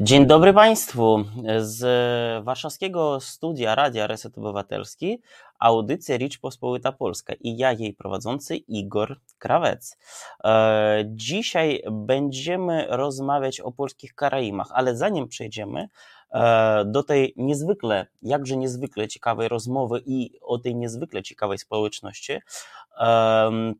Dzień dobry Państwu. Z warszawskiego studia Radia Reset Obywatelski audycja Ricz Pospolita Polska i ja jej prowadzący Igor Krawec. E, dzisiaj będziemy rozmawiać o polskich Karaimach, ale zanim przejdziemy do tej niezwykle, jakże niezwykle ciekawej rozmowy i o tej niezwykle ciekawej społeczności,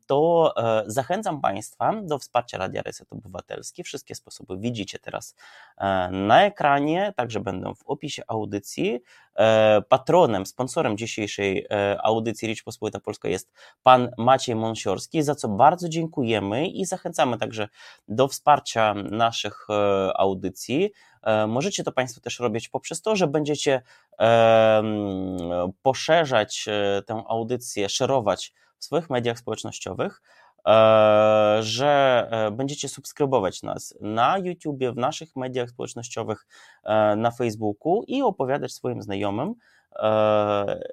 to e, zachęcam Państwa do wsparcia Radia Reset Obywatelski. Wszystkie sposoby widzicie teraz e, na ekranie, także będą w opisie audycji. E, patronem, sponsorem dzisiejszej audycji Ricz Pospolita Polska jest pan Maciej Monsiorski, za co bardzo dziękujemy i zachęcamy także do wsparcia naszych audycji. Możecie to Państwo też robić poprzez to, że będziecie poszerzać tę audycję, szerować w swoich mediach społecznościowych, e, że e, będziecie subskrybować nas na YouTubie, w naszych mediach społecznościowych, e, na Facebooku i opowiadać swoim znajomym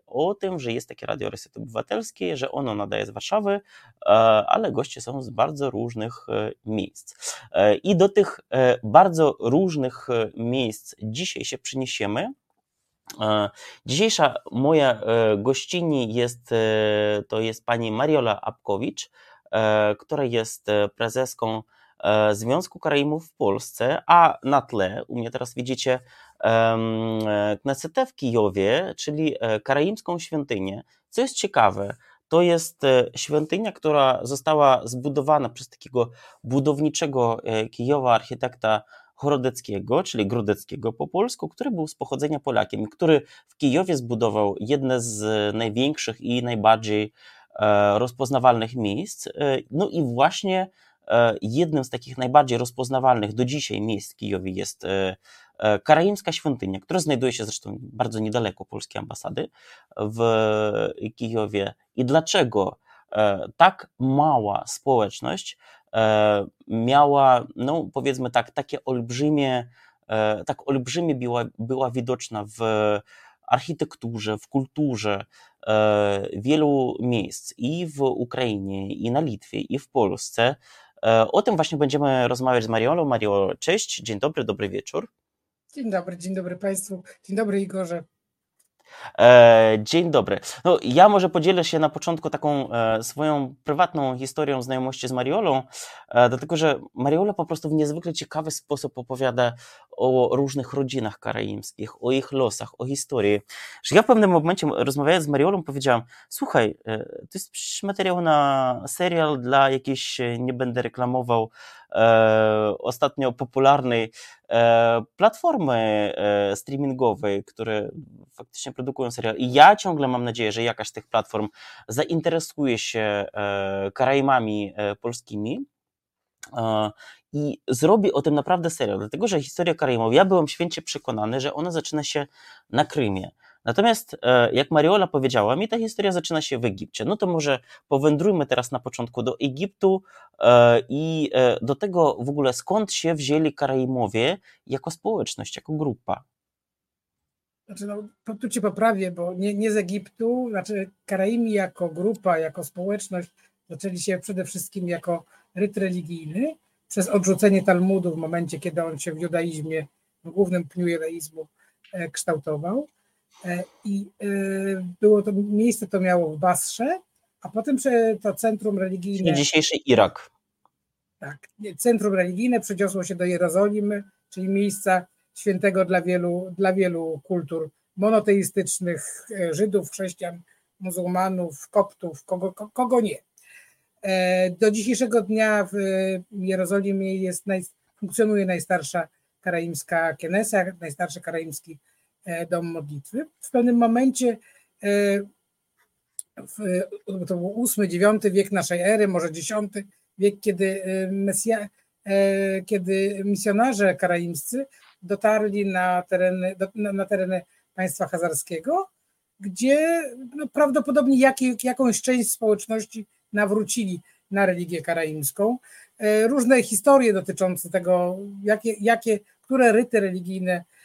o tym, że jest takie Radio Reset Obywatelskie, że ono nadaje z Warszawy, ale goście są z bardzo różnych miejsc. I do tych bardzo różnych miejsc dzisiaj się przyniesiemy. E, dzisiejsza moja e, gościni jest, e, to jest pani Mariola Apkowicz, która jest prezeską Związku Karaimów w Polsce, a na tle, u mnie teraz widzicie Knesetę w Kijowie, czyli karaimską świątynię. Co jest ciekawe, to jest świątynia, która została zbudowana przez takiego budowniczego Kijowa architekta Chorodeckiego, czyli Grodeckiego po polsku, który był z pochodzenia Polakiem który w Kijowie zbudował jedne z największych i najbardziej e, rozpoznawalnych miejsc. E, no i właśnie e, jednym z takich najbardziej rozpoznawalnych do dzisiaj miejsc w Kijowie jest Karaimska Świątynia, która znajduje się zresztą bardzo niedaleko polskiej ambasady w Kijowie. I dlaczego tak mała społeczność E, miała, no powiedzmy tak, takie olbrzymie, e, tak olbrzymie była, była widoczna w architekturze, w kulturze e, wielu miejsc i w Ukrainie, i na Litwie, i w Polsce. O tym właśnie będziemy rozmawiać z Mariolą. Mariolo, cześć, dzień dobry, dobry wieczór. Dzień dobry, dzień dobry Państwu. Dzień dobry Igorze. E, dzień dobry. No, ja może podzielę się na początku taką e, swoją prywatną historią znajomości z Mariolą, e, dlatego że Mariola po prostu w niezwykle ciekawy sposób opowiada o różnych rodzinach karaimskich, o ich losach, o historii. Że ja w pewnym momencie rozmawiając z Mariolą powiedziałam, słuchaj, to jest materiał na serial dla jakiejś, nie będę reklamował, E, ostatnio popularnej e, platformy e, streamingowej, które faktycznie produkują serial. I ja ciągle mam nadzieję, że jakaś z tych platform zainteresuje się Karaimami polskimi i zrobi o tym naprawdę serial, dlatego że historia Karaimów, ja byłem święcie przekonany, że ona zaczyna się na Krymie. Natomiast, e, jak Mariola powiedziała, mi ta historia zaczyna się w Egipcie. No to może powędrujmy teraz na początku do Egiptu e, i e, do tego w ogóle skąd się wzięli Karaimowie jako społeczność, jako grupa. Znaczy, no, tu cię poprawię, bo nie, nie z Egiptu, znaczy Karaimi jako grupa, jako społeczność zaczęli się przede wszystkim jako ryt religijny przez odrzucenie Talmudu w momencie, kiedy on się w judaizmie, w głównym pniu judaizmu kształtował. E, I e, było to miejsce, to miało w Basrze, a potem to centrum religijne. dzisiejszy Irak. Tak, centrum religijne przeniosło się do Jerozolimy, czyli miejsca świętego dla wielu, dla wielu kultur monoteistycznych, e, Żydów, chrześcijan, muzułmanów, koptów, kogo, kogo nie. Do dzisiejszego dnia w Jerozolimie jest funkcjonuje najstarsza karaimska Kenesa, najstarszy karaimski dom modlitwy. W pewnym momencie, e, w, to był VIII, IX wiek naszej ery, może X wiek, kiedy, e, Mesja, kiedy misjonarze karaimscy dotarli na tereny, na, tereny państwa hazarskiego, gdzie no, prawdopodobnie jakiej, jakąś część społeczności nawrócili na religię karaimską. Różne historie dotyczące tego, jakie, jakie, które ryty religijne E,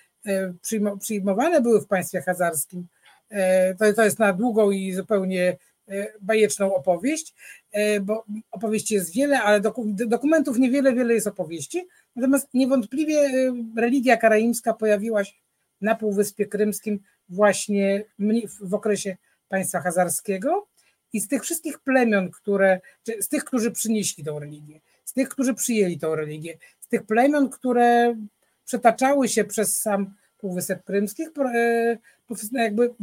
przyjmowane były w państwie hazarskim. E, to, to jest na długą i zupełnie e, bajeczną opowieść, bo opowieści jest wiele, ale dokumentów niewiele, wiele jest opowieści. Natomiast niewątpliwie religia karaimska pojawiła się na Półwyspie Krymskim właśnie w okresie państwa hazarskiego i z tych wszystkich plemion, które, z tych, którzy przynieśli tą religię, z tych, którzy przyjęli tą religię, z tych plemion, które przetaczały się przez sam Półwysep Krymski, e, jakby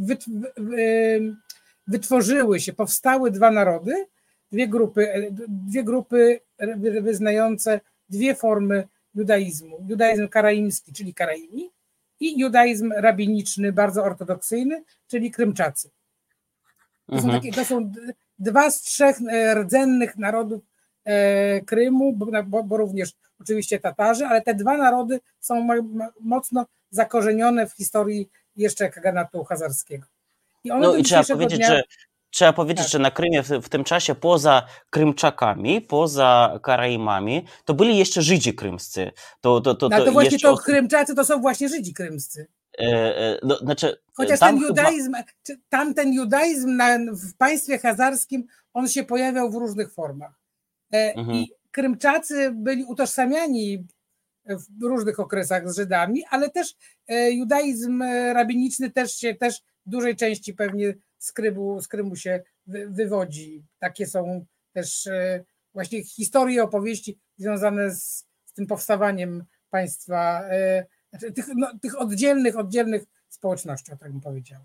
wytworzyły się, powstały dwa narody, dwie grupy, e, dwie grupy wyznające dwie formy judaizmu. Judaizm karaimski, czyli Karaimi i judaizm rabiniczny, bardzo ortodoksyjny, czyli Krymczacy. To, mhm. są, takie, to są dwa z trzech e, rdzennych narodów e, Krymu, bo, bo, również oczywiście Tatarzy, ale te dwa narody są mocno zakorzenione w historii jeszcze kaganatu hazarskiego. I no i trzeba powiedzieć, dnia... że Trzeba powiedzieć, tak. że na Krymie w, w, tym czasie poza Krymczakami, poza Karaimami, to byli jeszcze Żydzi krymscy. To, to, to, to, no to właśnie to Krymczacy to są właśnie Żydzi krymscy. E, e, no, znaczy, Chociaż ten judaizm, chyba... tamten judaizm na, w państwie hazarskim, on się pojawiał w różnych formach. E, mhm. I Krymczacy byli utożsamiani w różnych okresach z Żydami, ale też judaizm rabiniczny też się też w dużej części pewnie z Krymu, z Krymu się wywodzi. Takie są też właśnie historie, opowieści związane z, z tym powstawaniem państwa znaczy, tych, no, tych oddzielnych, oddzielnych społecznościach, tak bym powiedział.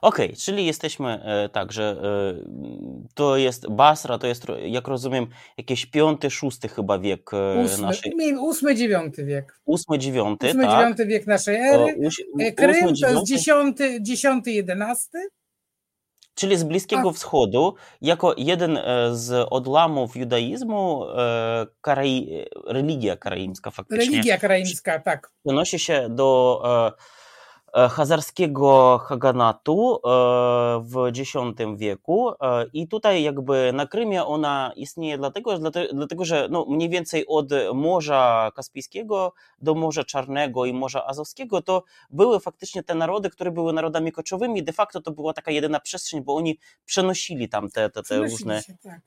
Okej, okay, czyli jesteśmy e, tak, że e, to jest Basra, to jest, jak rozumiem, jakiś piąty, szósty chyba wiek e, ósmy, naszej... Ósmy, dziewiąty wiek. Ósmy, dziewiąty, ósmy, tak. dziewiąty wiek naszej ery. E, Krym to jest dziesiąty, dziesiąty, jedenasty. Czyli z Bliskiego Wschodu, jako jeden z odłamów judaizmu, karai, religia karaimska faktycznie. Religia karaimska, tak. Przenosi się do hazarskiego Haganatu e, w X wieku. E, i tutaj jakby na Krymie ona istnieje dlatego, dlatego że no mniej więcej od Morza Kaspijskiego do Morza Czarnego i Morza Azowskiego to były faktycznie te narody, które były narodami koczowymi, de facto to była taka jedyna przestrzeń, bo oni przenosili tam te, te, te różne... Się, tak.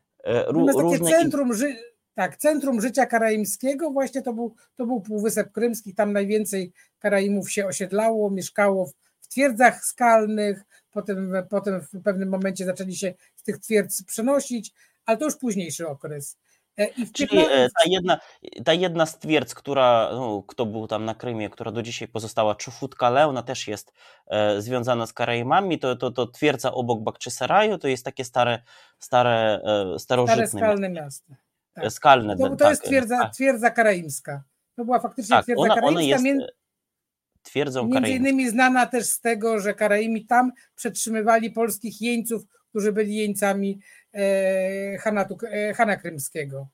różne centrum ży tak, centrum życia karaimskiego właśnie to był, to był Półwysep Krymski, tam najwięcej Karaimów się osiedlało, mieszkało w, w twierdzach skalnych, potem, potem w pewnym momencie zaczęli się z tych twierdz przenosić, ale to już późniejszy okres. E, Czyli e, ta jedna, ta jedna z twierdz, która, no, kto był tam na Krymie, która do dzisiaj pozostała, Czufutka ona też jest e, związana z Karaimami, to, to, to twierdza obok Bakczysaraju, to jest takie stare, stare e, starożytne stare skalne miasto. miasto tak. skalne. To, to tak, jest twierdza, tak. twierdza karaimska. To była faktycznie tak, twierdza ona, karaimska. Ona jest między, twierdzą Między innymi znana też z tego, że Karaimi tam przetrzymywali polskich jeńców, którzy byli jeńcami e, Hanatu, e, Hana Krymskiego.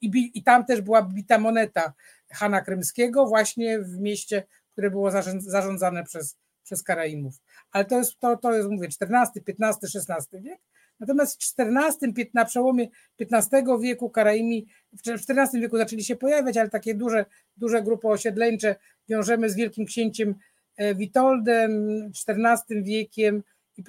I, I tam też była bita moneta Hana Krymskiego właśnie w mieście, które było zarządzane przez, przez Karaimów. Ale to jest, to, to jest, mówię, XIV, XV, XVI wiek. Natomiast w XIV, na przełomie XV wieku Karaimi, w XIV wieku zaczęli się pojawiać, ale takie duże, duże grupy osiedleńcze wiążemy z Wielkim Księciem e, Witoldem, XIV wiekiem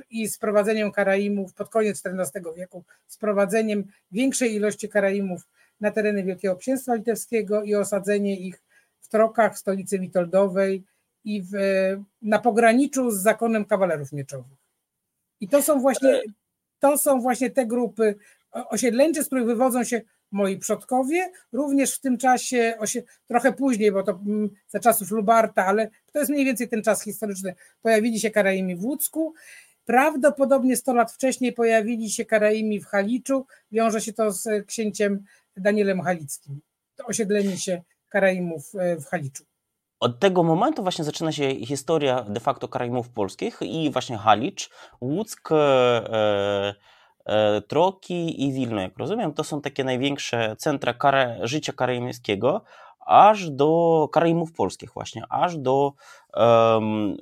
i sprowadzeniem Karaimów pod koniec XIV wieku, sprowadzeniem większej ilości Karaimów na tereny Wielkiego Księstwa Litewskiego i osadzenie ich w Trokach, stolicy Witoldowej i w, na pograniczu z zakonem kawalerów mieczowych. I to są właśnie to są właśnie te grupy osiedleńcze, z których wywodzą się moi przodkowie, również w tym czasie, trochę później, bo to mm, za czasów Lubarta, ale to jest mniej więcej ten czas historyczny, pojawili się Karaimi w Łódzku, prawdopodobnie 100 lat wcześniej pojawili się Karaimi w Haliczu, wiąże się to z księciem Danielem Halickim, to osiedlenie się Karaimów e, w Haliczu. Od tego momentu właśnie zaczyna się historia de facto Karaimów polskich i właśnie Halicz, Łuck, e, e, Troki i Wilno, jak rozumiem, to są takie największe centra kara, życia karaimskiego, aż do Karaimów polskich właśnie, aż do um,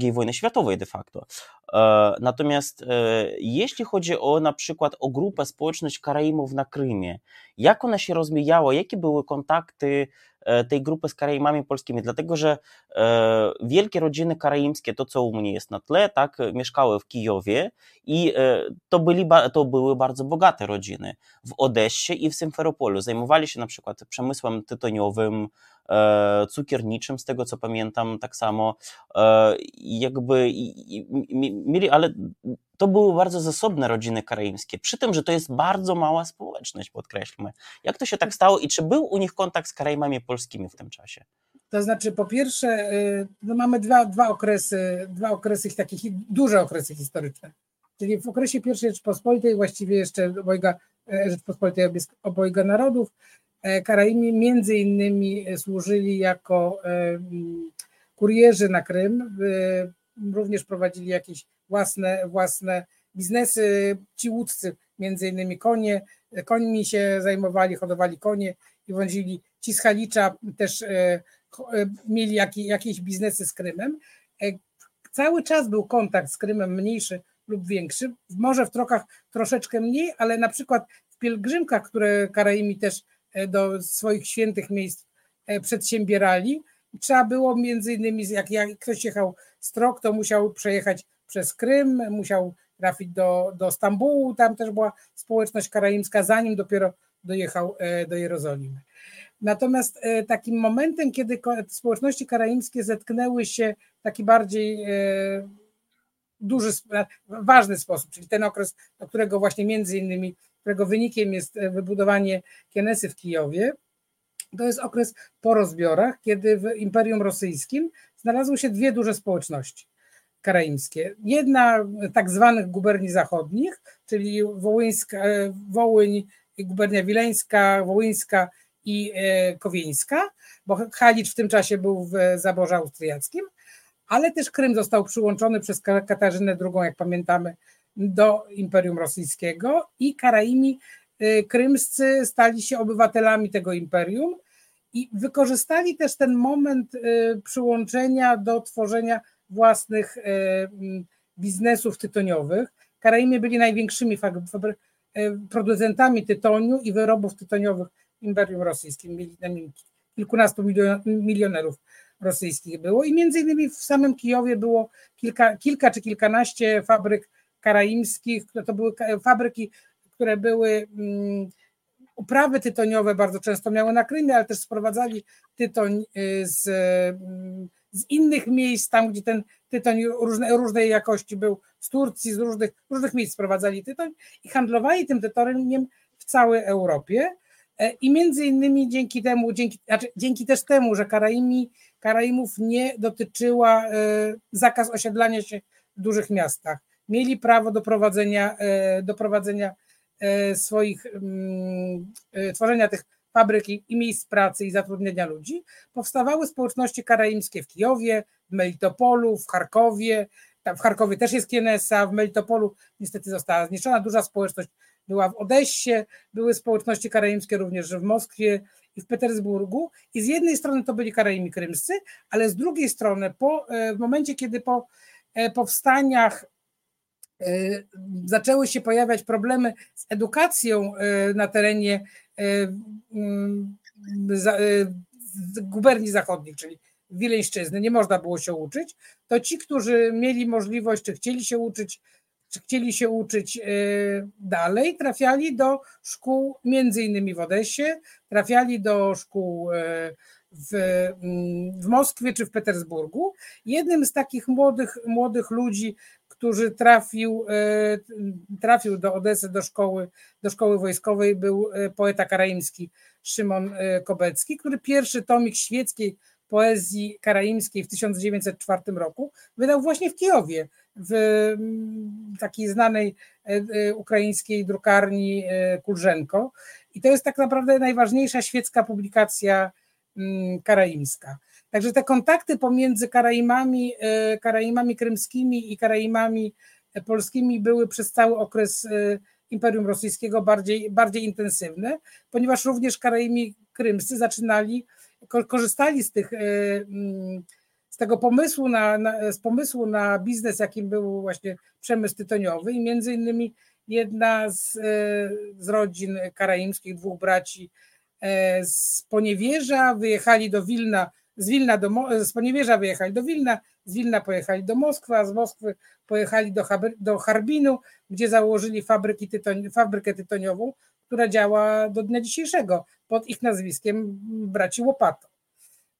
II wojny światowej de facto. Natomiast jeśli chodzi o na przykład o grupę społeczność Karaimów na Krymie, jak ona się rozwijała, jakie były kontakty E, tej grupy z Karaimami polskimi, dlatego że e, wielkie rodziny karaimskie, to co u mnie jest na tle, tak, mieszkały w Kijowie i e, to, byli, to były bardzo bogate rodziny. W Odessie i w Symferopolu zajmowali się na przykład przemysłem tytoniowym, cukierniczym, z tego co pamiętam, tak samo jakby mieli, ale to były bardzo zasobne rodziny karaimskie, przy tym, że to jest bardzo mała społeczność, podkreślmy. Jak to się tak stało i czy był u nich kontakt z Karaimami polskimi w tym czasie? To znaczy, po pierwsze, y, no mamy dwa, dwa okresy, dwa okresy takich duże okresy historyczne. Czyli w okresie I Rzeczpospolitej, właściwie jeszcze obojga e, Rzeczpospolitej obojga narodów, e, Karaimi między innymi służyli jako e, kurierzy na Krym, również prowadzili jakieś własne, własne biznesy, ci łódcy, między innymi konie, końmi się zajmowali, hodowali konie i wozili. Ci z Halicza też e, e, mieli jakieś biznesy z Krymem. E, cały czas był kontakt z Krymem, mniejszy lub większy, może w trokach troszeczkę mniej, ale na przykład w pielgrzymkach, które Karaimi też do swoich świętych miejsc przedsiębierali, trzeba było między innymi, jak, jak ktoś jechał z Trok, to musiał przejechać przez Krym, musiał trafić do, do Stambułu, tam też była społeczność karaimska, zanim dopiero dojechał e, do Jerozolimy. Natomiast e, takim momentem, kiedy społeczności karaimskie zetknęły się w taki bardziej e, duży, ważny sposób, czyli ten okres, do którego właśnie między innymi, którego wynikiem jest wybudowanie Kienesy w Kijowie, to jest okres po rozbiorach, kiedy w Imperium Rosyjskim znalazły się dwie duże społeczności karaimskie. Jedna tak zwanych guberni zachodnich, czyli Wołyńska, Wołyń, gubernia wileńska, wołyńska i e, kowieńska, bo Halicz w tym czasie był w zaborze austriackim, ale też Krym został przyłączony przez Katarzynę II, jak pamiętamy, do Imperium Rosyjskiego i Karaimi e, krymscy stali się obywatelami tego imperium i wykorzystali też ten moment e, przyłączenia do tworzenia własnych biznesów tytoniowych. Karaimy byli największymi producentami tytoniu i wyrobów tytoniowych w Imperium Rosyjskim. Mieli tam kilkunastu milionerów rosyjskich było i między innymi w samym Kijowie było kilka, kilka czy kilkanaście fabryk karaimskich, to były fabryki, które były um, uprawy tytoniowe bardzo często miały na Krymie, ale też sprowadzali tytoń y, z, mm, z innych miejsc, tam gdzie ten tytoń różne, różnej jakości był z Turcji, z różnych, różnych miejsc sprowadzali tytoń i handlowali tym tytoniem w całej Europie. E, I między innymi dzięki temu, dzięki, znaczy dzięki też temu, że Karaimi, Karaimów nie dotyczyła e, zakaz osiedlania się w dużych miastach. Mieli prawo do prowadzenia, e, do prowadzenia swoich, mm, tworzenia tych fabryk i miejsc pracy i zatrudnienia ludzi. Powstawały społeczności karaimskie w Kijowie, w Melitopolu, w Charkowie, w Charkowie też jest Kienesa, w Melitopolu niestety została zniszczona, duża społeczność była w Odessie, były społeczności karaimskie również w Moskwie i w Petersburgu i z jednej strony to byli Karaimi krymscy, ale z drugiej strony po, e, w momencie, kiedy po e, powstaniach e, zaczęły się pojawiać problemy z edukacją na terenie guberni zachodnich, czyli Wileńszczyzny, nie można było się uczyć, to ci, którzy mieli możliwość, czy chcieli się uczyć, czy chcieli się uczyć dalej, trafiali do szkół między innymi w Odessie, trafiali do szkół w, mm, w Moskwie czy w Petersburgu. Jednym z takich młodych, młodych ludzi, który trafił, e, trafił do Odesy, do szkoły, do szkoły wojskowej, był poeta karaimski Szymon Kobecki, który pierwszy tomik świeckiej poezji karaimskiej w 1904 roku wydał właśnie w Kijowie, w takiej znanej e, e, ukraińskiej drukarni e, Kulżenko. I to jest tak naprawdę najważniejsza świecka publikacja karaimska. Także te kontakty pomiędzy Karaimami, Karaimami krymskimi i Karaimami polskimi były przez cały okres Imperium Rosyjskiego bardziej, bardziej intensywne, ponieważ również Karaimi krymscy zaczynali korzystali z tych, e, mm, z tego pomysłu na, na, z pomysłu na biznes, jakim był właśnie przemysł tytoniowy i między innymi jedna z, z rodzin karaimskich, dwóch braci z Poniewierza wyjechali do Wilna, z Wilna do, z Poniewierza wyjechali do Wilna, z Wilna pojechali do Moskwy, a z Moskwy pojechali do, do Harbinu, gdzie założyli fabryki tytoń, fabrykę tytoniową, która działa do dnia dzisiejszego pod ich nazwiskiem braci Łopato.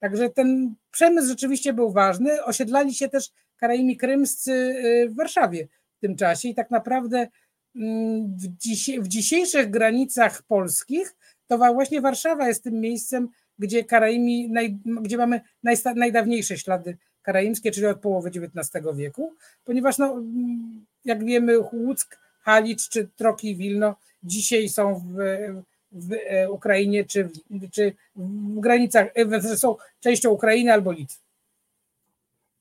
Także ten przemysł rzeczywiście był ważny. Osiedlali się też Karaimi Krymscy y, w Warszawie w tym czasie i tak naprawdę mm, w, dziś, w dzisiejszych granicach polskich to właśnie Warszawa jest tym miejscem, gdzie Karaimi, naj, gdzie mamy najsta, najdawniejsze ślady karaimskie, czyli od połowy XIX wieku, ponieważ no, jak wiemy Łuck, Halicz czy Troki i Wilno dzisiaj są w, w e, Ukrainie czy, w, czy w granicach, e, są częścią Ukrainy albo Litwy.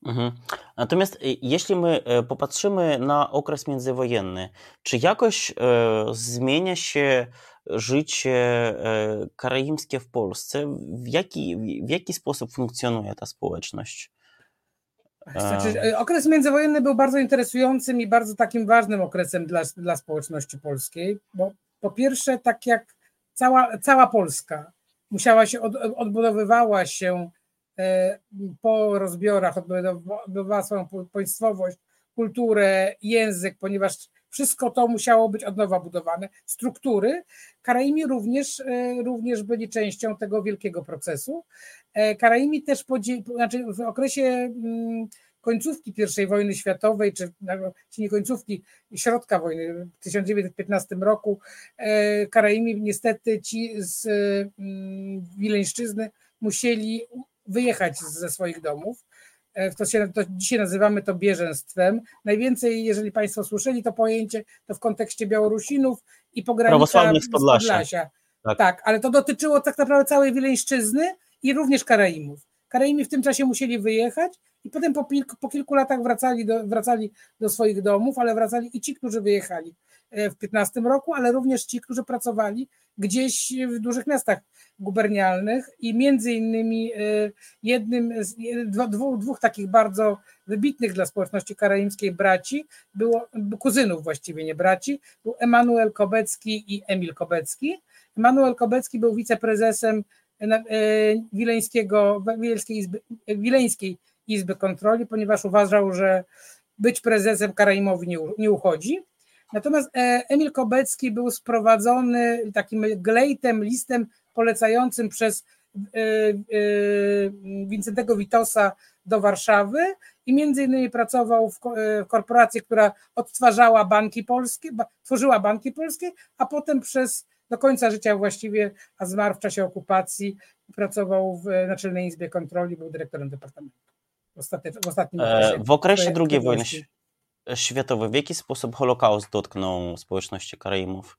Mhm. Natomiast e, jeśli my popatrzymy na okres międzywojenny, czy jakoś zmienia się życie karaimskie w Polsce? W jaki, w jaki sposób funkcjonuje ta społeczność? Znaczy, okres międzywojenny był bardzo interesującym i bardzo takim ważnym okresem dla, dla społeczności polskiej, bo po pierwsze, tak jak cała, cała Polska musiała się, od, odbudowywała się e, po rozbiorach, odbudowywała swoją państwowość, kulturę, język, ponieważ wszystko to musiało być od nowa budowane. Struktury. Karaimi również, e, również byli częścią tego wielkiego procesu. E, Karaimi też, znaczy w okresie mm, końcówki I wojny światowej, czy, czy nie końcówki, środka wojny w 1915 roku, e, Karaimi niestety ci z mm, Wileńszczyzny musieli wyjechać ze swoich domów. E, to, się, to dzisiaj nazywamy to bieżeństwem. Najwięcej, jeżeli Państwo słyszeli to pojęcie, to w kontekście Białorusinów i pogranicza z Podlasia. Tak. tak, ale to dotyczyło tak naprawdę całej Wileńszczyzny i również Karaimów. Karaimi w tym czasie musieli wyjechać i potem po, kilku, po kilku latach wracali do, wracali do swoich domów, ale wracali i ci, którzy wyjechali w 15 roku, ale również ci, którzy pracowali gdzieś w dużych miastach gubernialnych i między innymi e, jednym z dwóch, dwóch takich bardzo wybitnych dla społeczności karaimskiej braci, było kuzynów właściwie, nie braci, był Emanuel Kobecki i Emil Kobecki. Emanuel Kobecki był wiceprezesem e, Wileńskiego, Wileńskiej Izby, Wileńskiej Izby Kontroli, ponieważ uważał, że być prezesem Karaimowi nie, nie uchodzi. Natomiast e, Emil Kobecki był sprowadzony takim glejtem, listem polecającym przez e, e, Wincentego Witosa do Warszawy i między innymi pracował w korporacji, która odtwarzała banki polskie, tworzyła banki polskie, a potem przez do końca życia właściwie, a zmarł w czasie okupacji, pracował w Naczelnej Izbie Kontroli, był dyrektorem departamentu w ostatnim okresie. W okresie II wojny światowej w jaki sposób Holokaust dotknął społeczności Karaimów?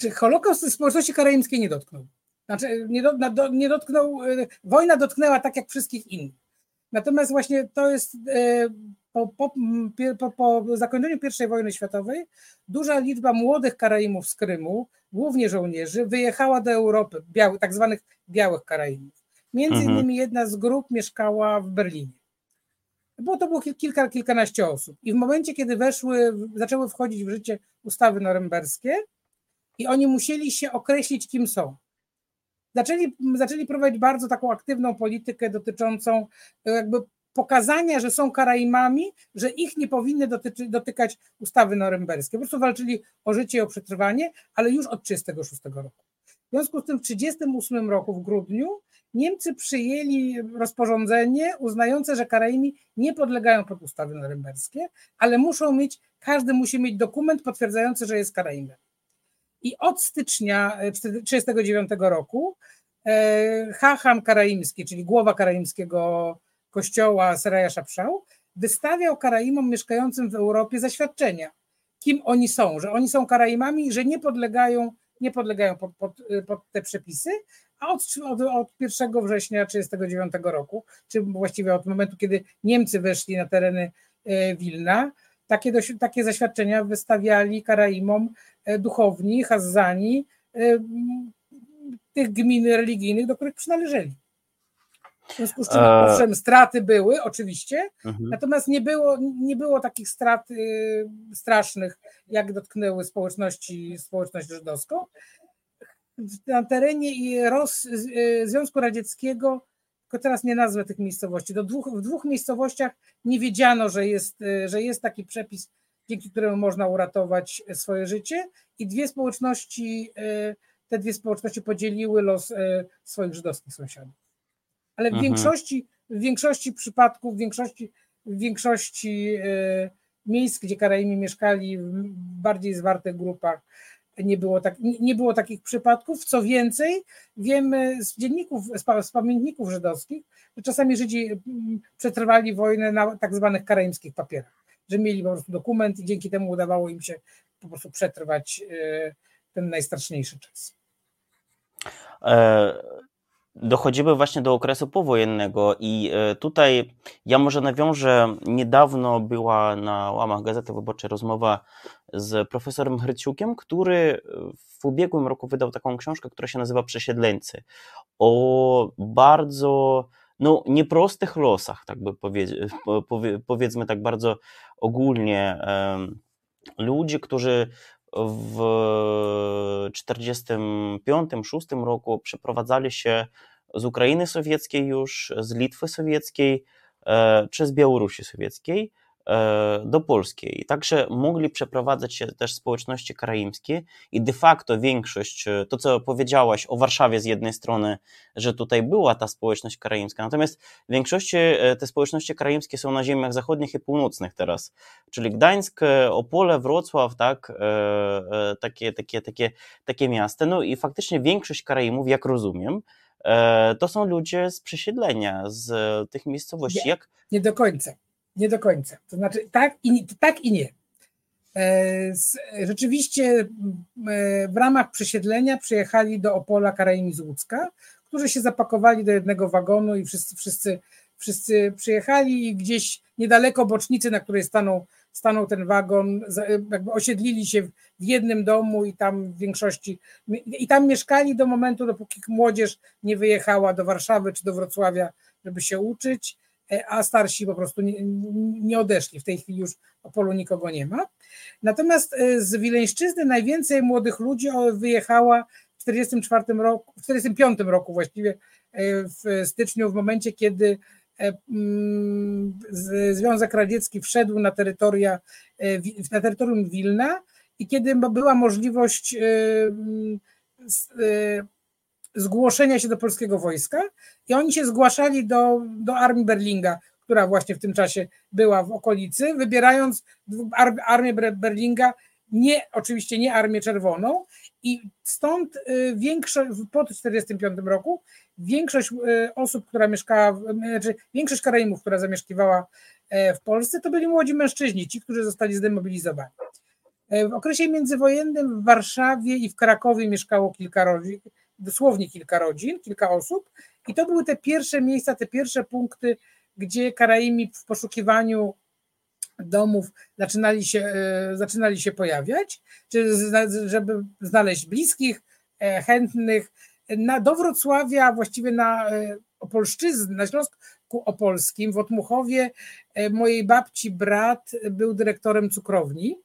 Czy Holokaust społeczności karaimskiej nie dotknął? Znaczy, nie, do, nie dotknął, e, wojna dotknęła tak jak wszystkich innych. Natomiast właśnie to jest e, po, po, po, po zakończeniu I wojny światowej duża liczba młodych Karaimów z Krymu, głównie żołnierzy, wyjechała do Europy, biały, tak zwanych białych Karaimów. Między mhm. innymi jedna z grup mieszkała w Berlinie. Było to było kilka, kilkanaście osób. I w momencie, kiedy weszły, zaczęły wchodzić w życie ustawy norymberskie i oni musieli się określić, kim są. Zaczęli, zaczęli prowadzić bardzo taką aktywną politykę dotyczącą jakby pokazania, że są Karaimami, że ich nie powinny dotyczy, dotykać ustawy norymberskie. Po prostu walczyli o życie i o przetrwanie, ale już od 1936 roku. W związku z tym w 1938 roku w grudniu Niemcy przyjęli rozporządzenie uznające, że Karaimi nie podlegają pod ustawy norymberskie, ale muszą mieć, każdy musi mieć dokument potwierdzający, że jest Karaimem. I od stycznia 1939 roku e, Hacham Karaimski, czyli głowa karaimskiego kościoła Seraja Szapszał, wystawiał Karaimom mieszkającym w Europie zaświadczenia, kim oni są, że oni są Karaimami, że nie podlegają, nie podlegają pod, pod, pod te przepisy, a od, od, od 1 września 1939 roku, czy właściwie od momentu, kiedy Niemcy weszli na tereny e, Wilna, takie, takie zaświadczenia wystawiali Karaimom e, duchowni, Hazzani, e, tych gmin religijnych, do których przynależeli. W związku z czym, e... owszem, straty były, oczywiście, mhm. natomiast nie było, nie było takich strat y, strasznych, jak dotknęły społeczności, społeczność żydowską. Na terenie Ros, y, Związku Radzieckiego, tylko teraz nie nazwę tych miejscowości, do dwóch, w dwóch miejscowościach nie wiedziano, że jest, y, że jest taki przepis, dzięki któremu można uratować swoje życie i dwie społeczności, te dwie społeczności podzieliły los swoich żydowskich sąsiadów ale w mhm. większości, w większości przypadków, w większości, w większości e, miejsc, gdzie Karaimi mieszkali w bardziej zwartych grupach, nie było, tak, nie było takich przypadków. Co więcej, wiemy z dzienników, z pamiętników żydowskich, że czasami Żydzi przetrwali wojnę na tak zwanych karaimskich papierach, że mieli po prostu dokument i dzięki temu udawało im się po prostu przetrwać e, ten najstraszniejszy czas. E, dochodzimy właśnie do okresu powojennego i e, tutaj ja może nawiążę, niedawno była na łamach Gazety Wyborczej rozmowa z profesorem Hryciukiem, który w ubiegłym roku wydał taką książkę, która się nazywa Przesiedleńcy, o bardzo no, nieprostych losach, tak by powiedzieć, powiedzmy tak bardzo ogólnie, ludzi, którzy w 1945-1946 roku przeprowadzali się z Ukrainy Sowieckiej już, z Litwy Sowieckiej e, czy z Białorusi Sowieckiej do Polski. Także mogli przeprowadzać się też społeczności karaimskie i de facto większość, e, to co powiedziałaś o Warszawie z jednej strony, że tutaj była ta społeczność karaimska, natomiast w większości te społeczności karaimskie są na ziemiach zachodnich i północnych teraz, czyli Gdańsk, Opole, Wrocław, tak, takie, takie, takie, takie miasta. No i faktycznie większość Karaimów, jak rozumiem, to są ludzie z przesiedlenia, z tych miejscowości. Nie, Jak... nie do końca. Nie do końca. To znaczy tak i, tak i nie. E, rzeczywiście e, w ramach przesiedlenia przyjechali do Opola Karaimi z Łódzka, którzy się zapakowali do jednego wagonu i wszyscy, wszyscy, wszyscy przyjechali i gdzieś niedaleko bocznicy, na której stanął, stanął ten wagon, jakby osiedlili się w jednym domu i tam w większości, i tam mieszkali do momentu, dopóki młodzież nie wyjechała do Warszawy czy do Wrocławia, żeby się uczyć E, a starsi po prostu nie, nie odeszli. W tej chwili już o polu nikogo nie ma. Natomiast e, z Wileńszczyzny najwięcej młodych ludzi wyjechała w 44 roku, w 45 roku właściwie e, w styczniu, w momencie, kiedy mm, Związek Radziecki wszedł na, terytoria, na terytorium Wilna i kiedy była możliwość zgłoszenia się do polskiego wojska i oni się zgłaszali do, do armii Berlinga, która właśnie w tym czasie była w okolicy, wybierając armię Berlinga, nie, oczywiście nie Armię Czerwoną i stąd y, większość, po 1945 roku większość y, osób, która mieszkała, znaczy większość Karaimów, która zamieszkiwała e, w Polsce, to byli młodzi mężczyźni, ci, którzy zostali zdemobilizowani. E, w okresie międzywojennym w Warszawie i w Krakowie mieszkało kilka rodzin, dosłownie kilka rodzin, kilka osób i to były te pierwsze miejsca, te pierwsze punkty, gdzie Karaimi w poszukiwaniu domów zaczynali się, e, zaczynali się pojawiać, żeby znaleźć bliskich, e, chętnych. Na, do Wrocławia, właściwie na e, Opolszczyznę, na Śląsku Opolskim, w Otmuchowie, mojej babci brat był dyrektorem cukrowni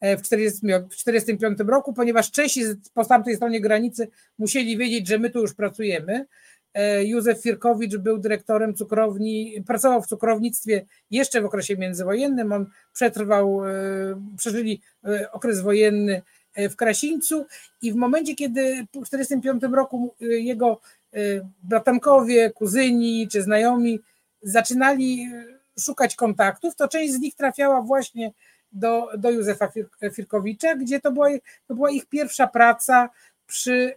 w 1945 roku, ponieważ Czesi po tamtej stronie granicy musieli wiedzieć, że my tu już pracujemy. E, Józef Firkowicz był dyrektorem cukrowni, pracował w cukrownictwie jeszcze w okresie międzywojennym. On przetrwał, e, przeżyli okres wojenny w Krasińcu i w momencie, kiedy w 1945 roku jego bratankowie, kuzyni czy znajomi zaczynali szukać kontaktów, to część z nich trafiała właśnie do, do Józefa Firkowicza, gdzie to była, to była ich pierwsza praca przy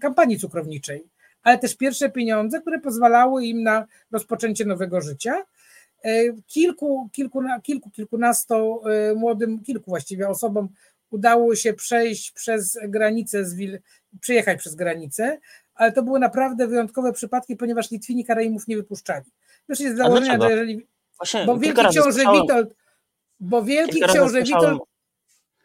kampanii cukrowniczej, ale też pierwsze pieniądze, które pozwalały im na rozpoczęcie nowego życia. E, kilku, kilku, kilku kilkunastu e, młodym, kilku właściwie osobom udało się przejść przez granicę, z Wil, przyjechać przez granicę, ale to były naprawdę wyjątkowe przypadki, ponieważ Litwini Karaimów nie wypuszczali. Wiesz, jest założenie, że jeżeli. Właśnie, bo wielki książę Witold bo wielki książę Witold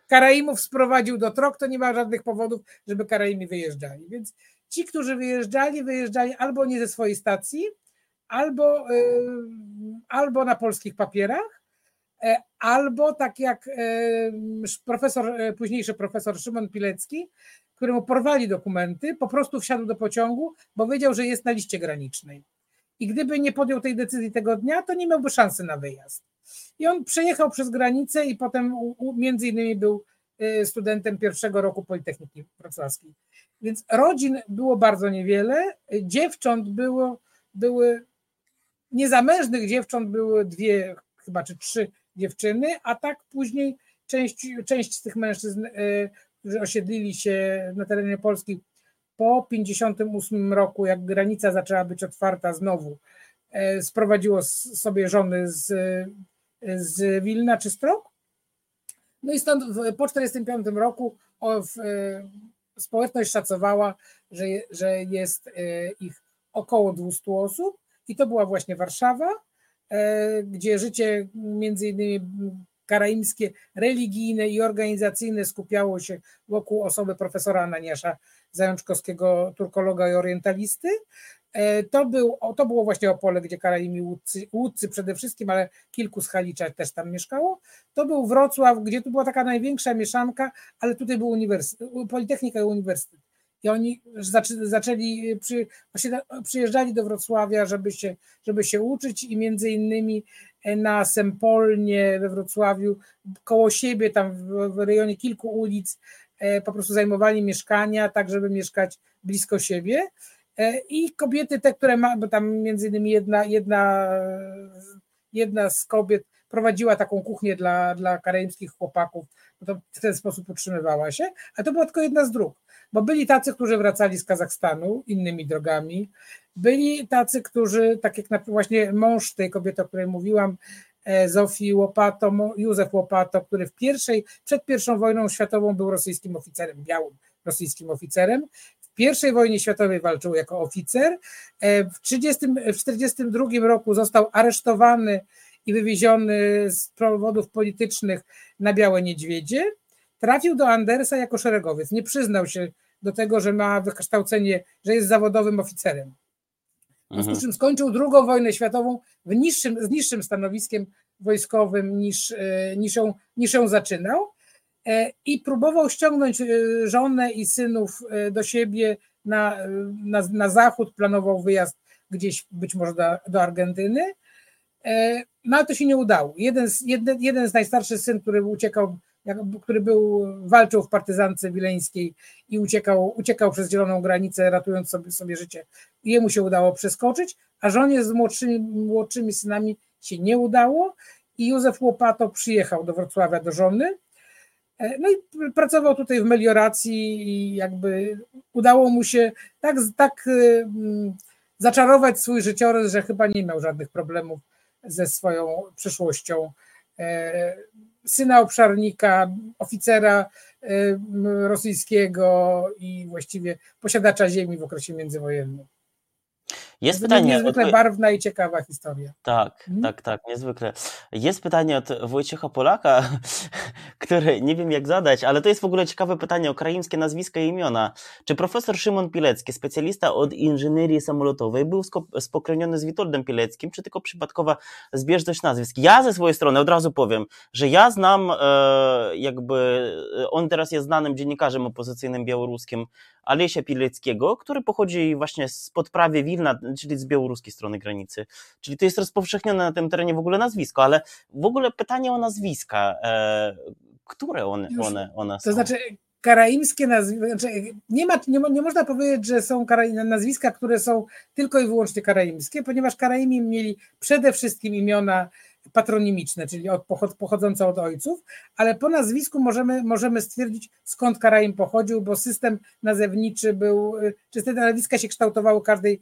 Karaimów sprowadził do Trok, to nie ma żadnych powodów, żeby Karaimi wyjeżdżali. Więc ci, którzy wyjeżdżali, wyjeżdżali albo nie ze swojej stacji, albo, albo na polskich papierach, albo tak jak profesor, późniejszy profesor Szymon Pilecki, któremu porwali dokumenty, po prostu wsiadł do pociągu, bo wiedział, że jest na liście granicznej. I gdyby nie podjął tej decyzji tego dnia, to nie miałby szansy na wyjazd. I on przejechał przez granicę i potem między innymi był y, studentem pierwszego roku Politechniki Wrocławskiej. Więc rodzin było bardzo niewiele, dziewcząt było, były, niezamężnych dziewcząt były dwie chyba czy trzy dziewczyny, a tak później część, część z tych mężczyzn, y, którzy osiedlili się na terenie Polski po 1958 roku, jak granica zaczęła być otwarta znowu, e, sprowadziło sobie żony z, z Wilna czy Strok. No i stąd po 1945 roku w, e, społeczność szacowała, że, że jest e, ich około 200 osób i to była właśnie Warszawa, gdzie życie między innymi karaimskie, religijne i organizacyjne skupiało się wokół osoby profesora Ananiasza Zajączkowskiego, turkologa i orientalisty. E, to, był, to było właśnie Opole, gdzie Karaimi łódcy, łódcy przede wszystkim, ale kilku z Halicza też tam mieszkało. To był Wrocław, gdzie tu była taka największa mieszanka, ale tutaj był uniwersytet, Politechnika i Uniwersytet. I oni zaczęli, przy, przyjeżdżali do Wrocławia, żeby się, żeby się uczyć i między innymi na Sempolnie we Wrocławiu, koło siebie, tam w, w rejonie kilku ulic, e, po prostu zajmowali mieszkania, tak żeby mieszkać blisko siebie. E, I kobiety, te, które ma, bo tam między innymi jedna, jedna, jedna z kobiet prowadziła taką kuchnię dla, dla karaimskich chłopaków, to w ten sposób utrzymywała się, a to była tylko jedna z dróg, bo byli tacy, którzy wracali z Kazachstanu innymi drogami, byli tacy, którzy, tak jak właśnie mąż tej kobiety, o której mówiłam, e, Zofii Łopato, Józef Łopato, który w pierwszej, przed pierwszą wojną światową był rosyjskim oficerem, białym rosyjskim oficerem. Pierwszej wojnie światowej walczył jako oficer. E, w 1942 roku został aresztowany i wywieziony z powodów politycznych na Białe Niedźwiedzie. Trafił do Andersa jako szeregowiec. Nie przyznał się do tego, że ma wykształcenie, że jest zawodowym oficerem. W związku z mhm. czym skończył drugą wojnę światową w niższym, z niższym stanowiskiem wojskowym niż, e, niż, ją, niż ją zaczynał i próbował ściągnąć e, żonę i synów do siebie na, na, na zachód, planował wyjazd gdzieś być może do, do Argentyny, no ale to się nie udało. Jeden z, jeden, jeden z najstarszych syn, który uciekał który był, walczył w partyzance wileńskiej i uciekał, uciekał przez zieloną granicę, ratując sobie, sobie życie. Jemu się udało przeskoczyć, a żonie z młodszymi, młodszymi synami się nie udało i Józef Łopato przyjechał do Wrocławia do żony. E, no i pracował tutaj w melioracji i jakby udało mu się tak, tak mm, zaczarować swój życiorys, że chyba nie miał żadnych problemów ze swoją przyszłością e, syna obszarnika, oficera y, rosyjskiego i właściwie posiadacza ziemi w okresie międzywojennym. Jest pytanie. Niezwykle od... barwna i ciekawa historia. Tak, hmm? tak, tak, niezwykle. Jest pytanie od Wojciecha Polaka, które nie wiem jak zadać, ale to jest w ogóle ciekawe pytanie o kraimskie nazwiska i imiona. Czy profesor Szymon Pilecki, specjalista od inżynierii samolotowej, był spokrewniony z Witoldem Pileckim, czy tylko przypadkowa zbieżność nazwisk? Ja ze swojej strony od razu powiem, że ja znam e, jakby, on teraz jest znanym dziennikarzem opozycyjnym białoruskim, Alesia Pileckiego, który pochodzi właśnie z podprawie Wilna, czyli z białoruskiej strony granicy. Czyli to jest rozpowszechnione na tym terenie w ogóle nazwisko, ale w ogóle pytanie o nazwiska, e, które one, one, one są? To znaczy karaimskie nazwiska, znaczy nie, ma, nie, nie można powiedzieć, że są nazwiska, które są tylko i wyłącznie karaimskie, ponieważ Karaimi mieli przede wszystkim imiona patronimiczne, czyli od, pochodzące od ojców, ale po nazwisku możemy, możemy stwierdzić, skąd Karaim pochodził, bo system nazewniczy był, czy te nazwiska się kształtowały każdej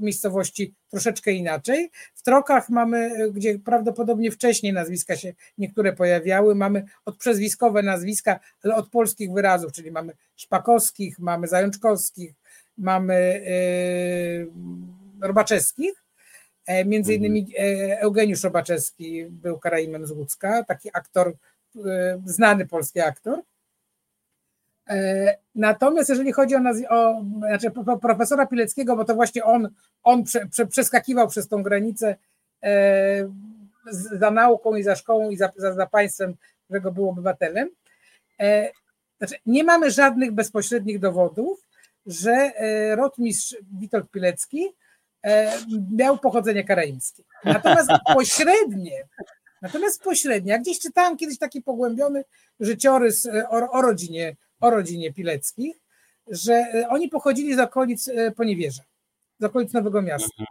miejscowości troszeczkę inaczej. W Trokach mamy, gdzie prawdopodobnie wcześniej nazwiska się niektóre pojawiały, mamy odprzezwiskowe nazwiska, ale od polskich wyrazów, czyli mamy Szpakowskich, mamy Zajączkowskich, mamy yy, Robaczewskich, między mhm. innymi e, Eugeniusz Robaczewski był Karaimem z Łódzka, taki aktor, e, znany polski aktor. Natomiast jeżeli chodzi o, o znaczy profesora Pileckiego, bo to właśnie on, on prze, prze, przeskakiwał przez tą granicę za nauką i za szkołą i za, za, za państwem, którego był obywatelem. Znaczy, nie mamy żadnych bezpośrednich dowodów, że e, rotmistrz Witold Pilecki e, miał pochodzenie karaimskie. Natomiast pośrednie, natomiast pośrednie, jak gdzieś czytałem kiedyś taki pogłębiony życiorys e, o, o rodzinie, o rodzinie Pileckich, że oni pochodzili z okolic Poniewierza, z okolic Nowego Miasta.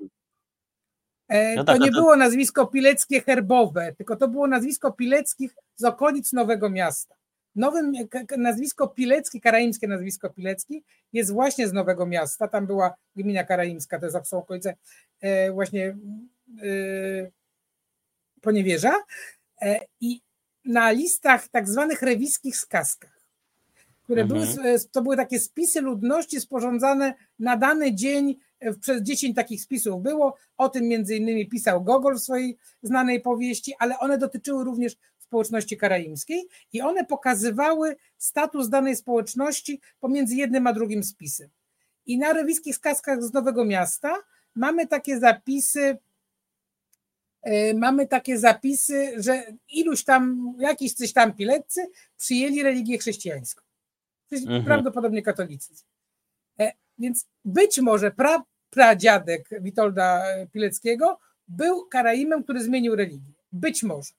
No tak, to nie było nazwisko Pileckie herbowe, tylko to było nazwisko Pileckich z okolic Nowego Miasta. Nowym nazwisko Pilecki, karaimskie nazwisko Pilecki jest właśnie z Nowego Miasta. Tam była gmina karaimska, to są okolice e, właśnie e, Poniewierza. E, I na listach tak zwanych rewiskich skazkach, które mhm. były, to były takie spisy ludności sporządzane na dany dzień przez 10 takich spisów było. O tym między innymi pisał Gogol w swojej znanej powieści, ale one dotyczyły również społeczności karaimskiej i one pokazywały status danej społeczności pomiędzy jednym a drugim spisem. I na rewiskich skazkach z Nowego Miasta mamy takie zapisy, e, mamy takie zapisy, że iluś tam, jakiś coś tam pileccy przyjęli religię chrześcijańską. Mhm. Prawdopodobnie katolicyzm. E, więc być może pra, pradziadek Witolda Pileckiego był karaimem, który zmienił religię. Być może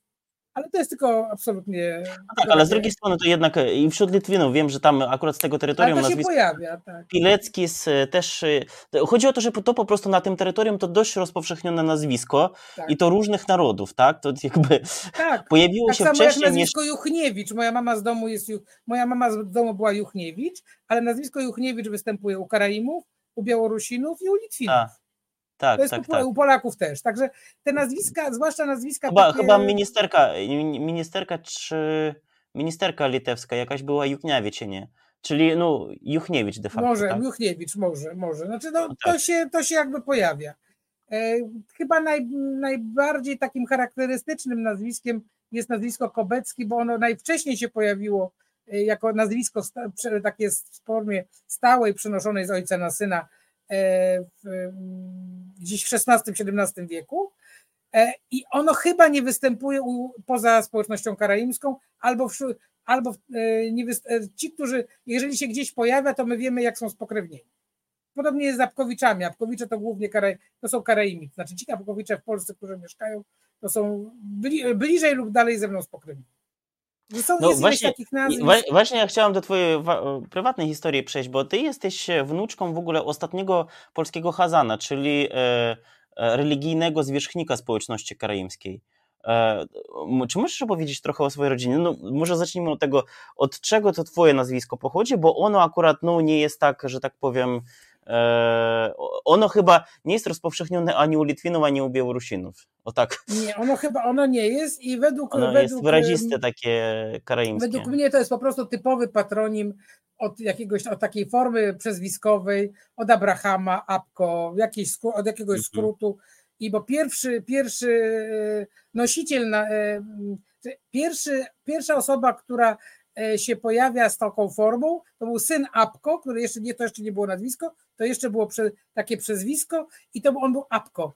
ale to jest tylko absolutnie. No tak, ale z drugiej strony to jednak e, i wśród Litwinów wiem, że tam akurat z tego terytorium ale to się pojawia, tak. Pilecki też. E, chodzi o to, że to po prostu na tym terytorium to dość rozpowszechnione nazwisko tak. i to różnych narodów, tak? To jakby tak. pojawiło tak się samo wcześniej. Jak nazwisko niż... Juchniewicz. Moja mama z domu jest moja mama z domu była Juchniewicz, ale nazwisko Juchniewicz występuje u Karaimów, u Białorusinów i u Litwinów. A. Tak, to jest tak, tak. u Polaków też. Także te nazwiska, zwłaszcza nazwiska. Chyba, takie... chyba ministerka, ministerka czy ministerka litewska jakaś była Juchniewicz, nie? Czyli no, Juchniewicz de facto. Może, tak? Juchniewicz, może, może. Znaczy, no, no tak. to, się, to się jakby pojawia. E, chyba naj, najbardziej takim charakterystycznym nazwiskiem jest nazwisko Kobecki, bo ono najwcześniej się pojawiło e, jako nazwisko takie w formie stałej, przenoszonej z ojca na syna w, gdzieś w XVI-XVII wieku e, i ono chyba nie występuje u, poza społecznością karaimską, albo, albo e, nie ci, którzy, jeżeli się gdzieś pojawia, to my wiemy, jak są spokrewnieni. Podobnie jest z Apkowiczami. Apkowicze to głównie Karaj, to są Karaimi. Znaczy ci Apkowicze w Polsce, którzy mieszkają, to są bli, bliżej lub dalej ze mną spokrewnieni. Są, no właśnie, właśnie ja chciałam do twojej prywatnej historii przejść, bo ty jesteś wnuczką w ogóle ostatniego polskiego Hazana, czyli e, e, religijnego zwierzchnika społeczności karaimskiej. E, czy możesz opowiedzieć trochę o swojej rodzinie? No, może zacznijmy od tego, od czego to twoje nazwisko pochodzi, bo ono akurat no, nie jest tak, że tak powiem, E, ono chyba nie jest rozpowszechnione ani u Litwinów, ani u Białorusinów. O tak. Nie, ono chyba ono nie jest i według. Ono według, jest wyraziste takie karaimskie. Według mnie to jest po prostu typowy patronim od jakiegoś, od takiej formy przezwiskowej, od Abrahama, Apko, jakiejś, od jakiegoś mhm. skrótu. I bo pierwszy, pierwszy e, nosiciel, na, e, pierwszy, pierwsza osoba, która E, się pojawia z taką formą. To był syn Apko, który jeszcze nie, to jeszcze nie było nazwisko, to jeszcze było prze, takie przezwisko i to on był Apko.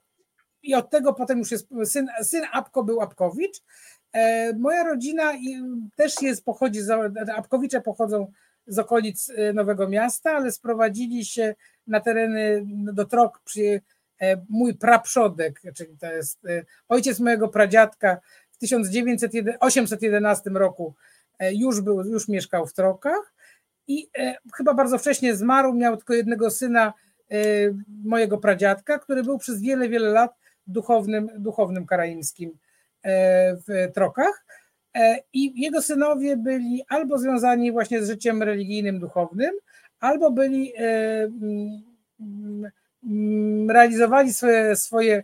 I od tego potem już jest syn, syn Apko był Apkowicz. E, moja rodzina też jest, pochodzi, z, Apkowicze pochodzą z okolic e, Nowego Miasta, ale sprowadzili się na tereny do Trok przy mój praprzodek, czyli to jest ojciec mojego pradziadka w 1811 roku E, już, był, już mieszkał w Trokach i e, chyba bardzo wcześnie zmarł, miał tylko jednego syna e, mojego pradziadka, który był przez wiele, wiele lat duchownym, duchownym karaimskim w Trokach. I jego synowie byli albo związani właśnie z życiem religijnym, duchownym, albo byli realizowali swoje, swoje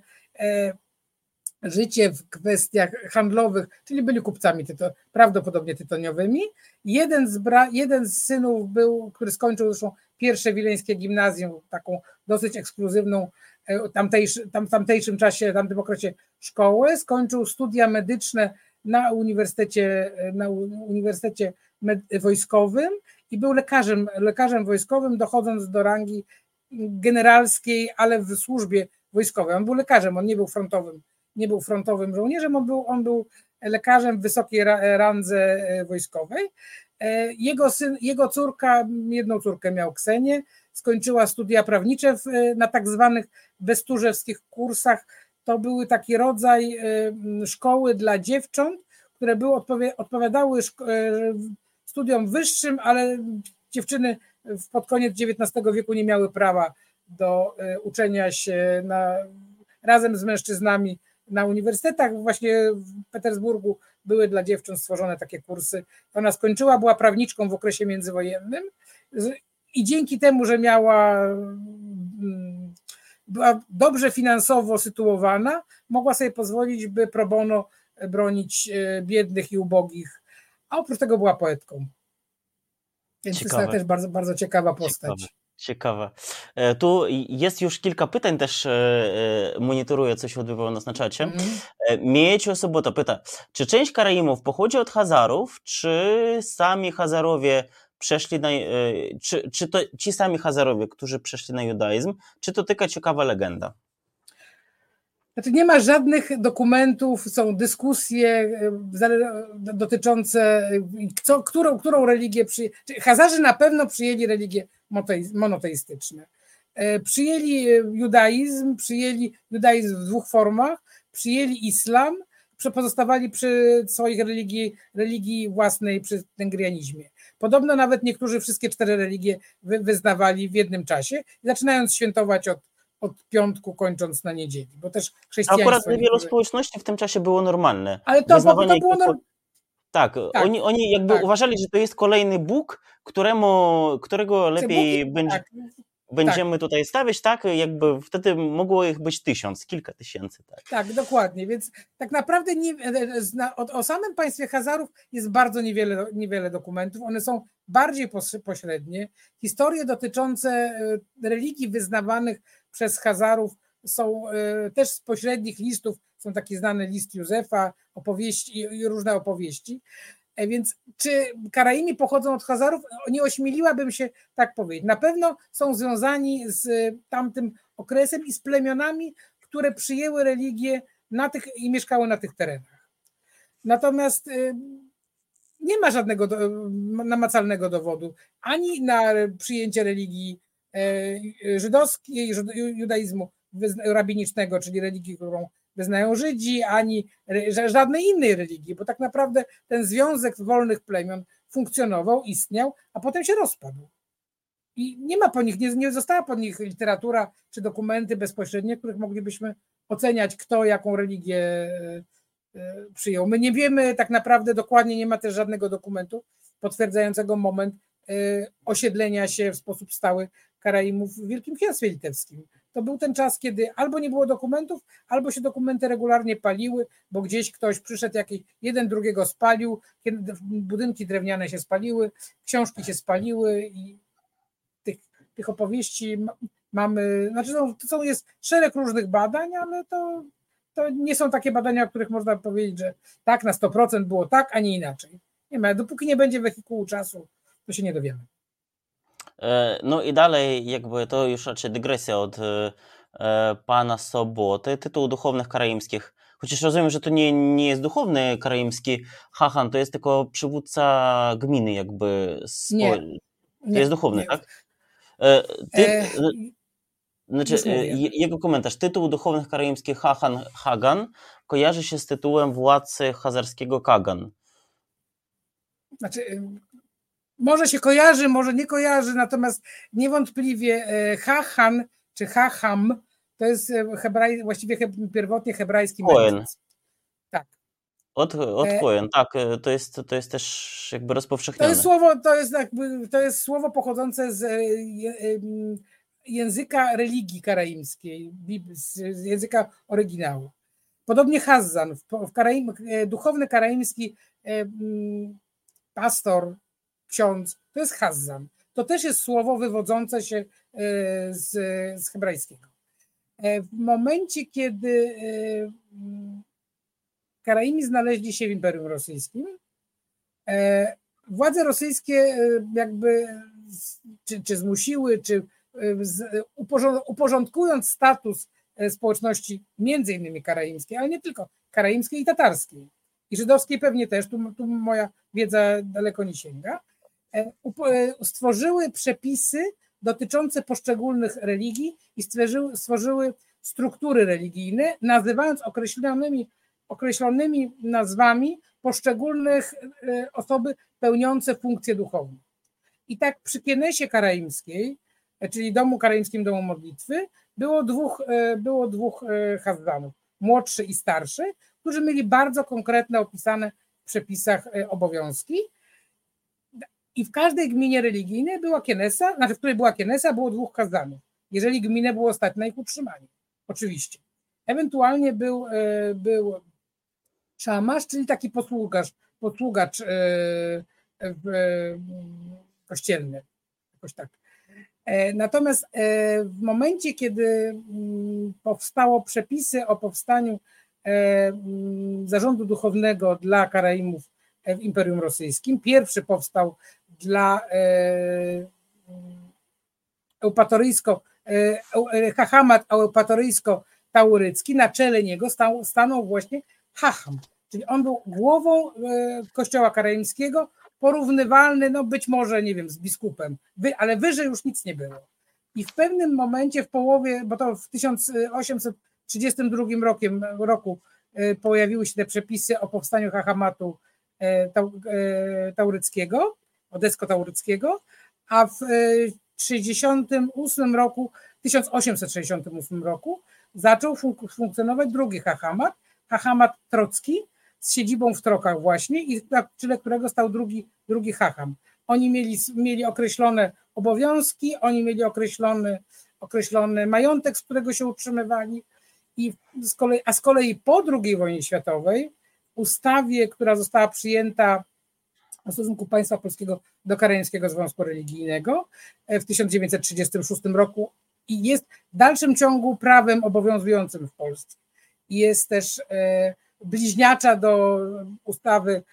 życie w kwestiach handlowych, czyli byli kupcami tyto, prawdopodobnie tytoniowymi. Jeden z, bra, jeden z synów był, który skończył zresztą pierwsze wileńskie gimnazjum, taką dosyć ekskluzywną e, tamtejszy, tam, w tamtejszym czasie, tamtym okresie szkołę, skończył studia medyczne na Uniwersytecie, na Uniwersytecie Wojskowym i był lekarzem, lekarzem wojskowym, dochodząc do rangi generalskiej, ale w służbie wojskowej. On był lekarzem, on nie był frontowym, nie był frontowym żołnierzem, on był, on był lekarzem w wysokiej randze e, wojskowej. E, jego, syn, jego córka, jedną córkę miał Ksenię, skończyła studia prawnicze w, na tak zwanych besturzewskich kursach. To były taki rodzaj szkoły dla dziewcząt, które były odpowiadały studiom wyższym, ale dziewczyny pod koniec XIX wieku nie miały prawa do e, uczenia się na, razem z mężczyznami na uniwersytetach. Właśnie w Petersburgu były dla dziewcząt stworzone takie kursy. Ona skończyła, była prawniczką w okresie międzywojennym i dzięki temu, że miała mm, była dobrze finansowo sytuowana, mogła sobie pozwolić, by pro bono bronić e, biednych i ubogich, a oprócz tego była poetką. Więc Ciekawe. to jest też bardzo, bardzo ciekawa postać. Ciekawe. Ciekawe. E, tu jest już kilka pytań, też e, monitoruję, co się odbywało nas na czacie. Mm. Miejcie Sobota pyta, czy część Karaimów pochodzi od Hazarów, czy sami Hazarowie przeszli na, czy, czy to ci sami Hazarowie, którzy przeszli na judaizm, czy to tylko ciekawa legenda? Znaczy nie ma żadnych dokumentów, są dyskusje e, dotyczące e, co, którą, którą religię przyjęli. Hazarzy na pewno przyjęli religie monoteistyczne. E, przyjęli judaizm, przyjęli judaizm w dwóch formach, przyjęli islam, pozostawali przy swoich religii, religii własnej, przy tengrianizmie. Podobno nawet niektórzy wszystkie cztery religie wyznawali w jednym czasie, zaczynając świętować od od piątku kończąc na niedzieli, bo też chrześcijaństwo... Akurat dla wielu społeczności w tym czasie było normalne. Ale to, to było... No... Tak, tak, oni, oni jakby tak. uważali, że to jest kolejny Bóg, któremu, którego lepiej Bóg, będzie, tak. będziemy tak. tutaj stawiać, tak? Jakby wtedy mogło ich być tysiąc, kilka tysięcy. Tak, tak dokładnie, więc tak naprawdę nie, o, o samym państwie Hazarów jest bardzo niewiele, niewiele dokumentów, one są bardziej pośrednie. Historie dotyczące e, religii wyznawanych przez Hazarów są e, też z pośrednich listów, są taki znany list Józefa, opowieści i różne opowieści. E, więc czy Karaimi pochodzą od Hazarów? Nie ośmieliłabym się tak powiedzieć. Na pewno są związani z tamtym okresem i z plemionami, które przyjęły religię na tych, i mieszkały na tych terenach. Natomiast e, nie ma żadnego namacalnego dowodu ani na przyjęcie religii żydowskiej, judaizmu rabinicznego, czyli religii, którą wyznają Żydzi, ani żadnej innej religii, bo tak naprawdę ten związek wolnych plemion funkcjonował, istniał, a potem się rozpadł. I nie ma po nich, nie, nie została po nich literatura czy dokumenty bezpośrednie, których moglibyśmy oceniać, kto jaką religię e, e, przyjął. My nie wiemy tak naprawdę dokładnie, nie ma też żadnego dokumentu potwierdzającego moment osiedlenia się w sposób stały Karaimów w Wielkim Księstwie Litewskim. To był ten czas, kiedy albo nie było dokumentów, albo się dokumenty regularnie paliły, bo gdzieś ktoś przyszedł, jakiś jeden drugiego spalił, kiedy budynki drewniane się spaliły, książki się spaliły i tych, tych opowieści mamy, znaczy są, to są, jest szereg różnych badań, ale to, to nie są takie badania, o których można powiedzieć, że tak, na 100% było tak, a nie inaczej. Nie ma, dopóki nie będzie wehikułu czasu, to się nie dowiemy. E, no i dalej jakby to już raczej dygresja od e, e, pana Soboty, tytuł duchownych karaimskich. Chociaż rozumiem, że to nie, nie jest duchowny karaimski Hachan, to jest tylko przywódca gminy jakby. Spo... Nie, to nie, jest duchowny, nie. tak? Ty, e... Znaczy, jego komentarz. Tytuł duchownych karaimskich Hachan Hagan kojarzy się z tytułem władcy hazarskiego Kagan. Znaczy, może się kojarzy, może nie kojarzy, natomiast niewątpliwie e, Hachan czy Hacham to jest e, hebraj, właściwie he, pierwotnie hebrajski Cohen. Tak. Od, od Cohen, tak, e, to jest, to jest też jakby rozpowszechnione. To jest słowo, to jest jakby, to jest słowo pochodzące z języka religii karaimskiej, z języka oryginału. Podobnie Hazzan, w Karaim, duchowny karaimski pastor ksiądz, to jest Hazzan. To też jest słowo wywodzące się e, z, z hebrajskiego. E, w momencie, kiedy e, Karaimi znaleźli się w Imperium Rosyjskim, władze rosyjskie jakby czy, czy zmusiły, czy uporządkując status społeczności między innymi karaimskiej, ale nie tylko karaimskiej i tatarskiej i żydowskiej pewnie też, tu, tu moja wiedza daleko nie sięga, stworzyły przepisy dotyczące poszczególnych religii i stworzyły, stworzyły struktury religijne, nazywając określonymi, określonymi nazwami poszczególnych e, osoby pełniące funkcje duchowne. I tak przy Kienesie Karaimskiej, e, czyli Domu Karaimskim Domu Modlitwy, było dwóch, e, było dwóch hazdanów, młodszy i starszy, którzy mieli bardzo konkretne opisane w przepisach obowiązki i w każdej gminie religijnej była kienesa, znaczy w której była kienesa, było dwóch kazanów, jeżeli gminę było stać na ich utrzymanie, oczywiście. Ewentualnie był, e, był szamasz, czyli taki posługacz, posługacz e, e, kościelny, jakoś tak. Natomiast w momencie, kiedy mm, powstało przepisy o powstaniu mm, zarządu duchownego dla Karaimów w Imperium Rosyjskim, pierwszy powstał dla e, eupatoryjsko, e, Hachamat eupatoryjsko-taurycki, na czele niego stał, stanął właśnie Hacham, czyli on był głową e, kościoła karaimskiego, porównywalny, no być może, nie wiem, z biskupem, ale wyżej już nic nie było. I w pewnym momencie, w połowie, bo to w 1832 rokiem, roku pojawiły się te przepisy o powstaniu Hachamatu Tauryckiego, Odesko-Tauryckiego, a w 68 e, roku, 1868 roku zaczął funk funkcjonować drugi Hachamat, Hachamat Trocki z siedzibą w Trokach właśnie i na czele którego stał drugi, drugi Hacham. Oni mieli, mieli określone obowiązki, oni mieli określony, określony majątek, z którego się utrzymywali, i z kolei, a z kolei po II wojnie światowej ustawie, która została przyjęta o stosunku państwa polskiego do Karaimskiego Związku Religijnego e, w 1936 roku i jest w dalszym ciągu prawem obowiązującym w Polsce. Jest też e, bliźniacza do ustawy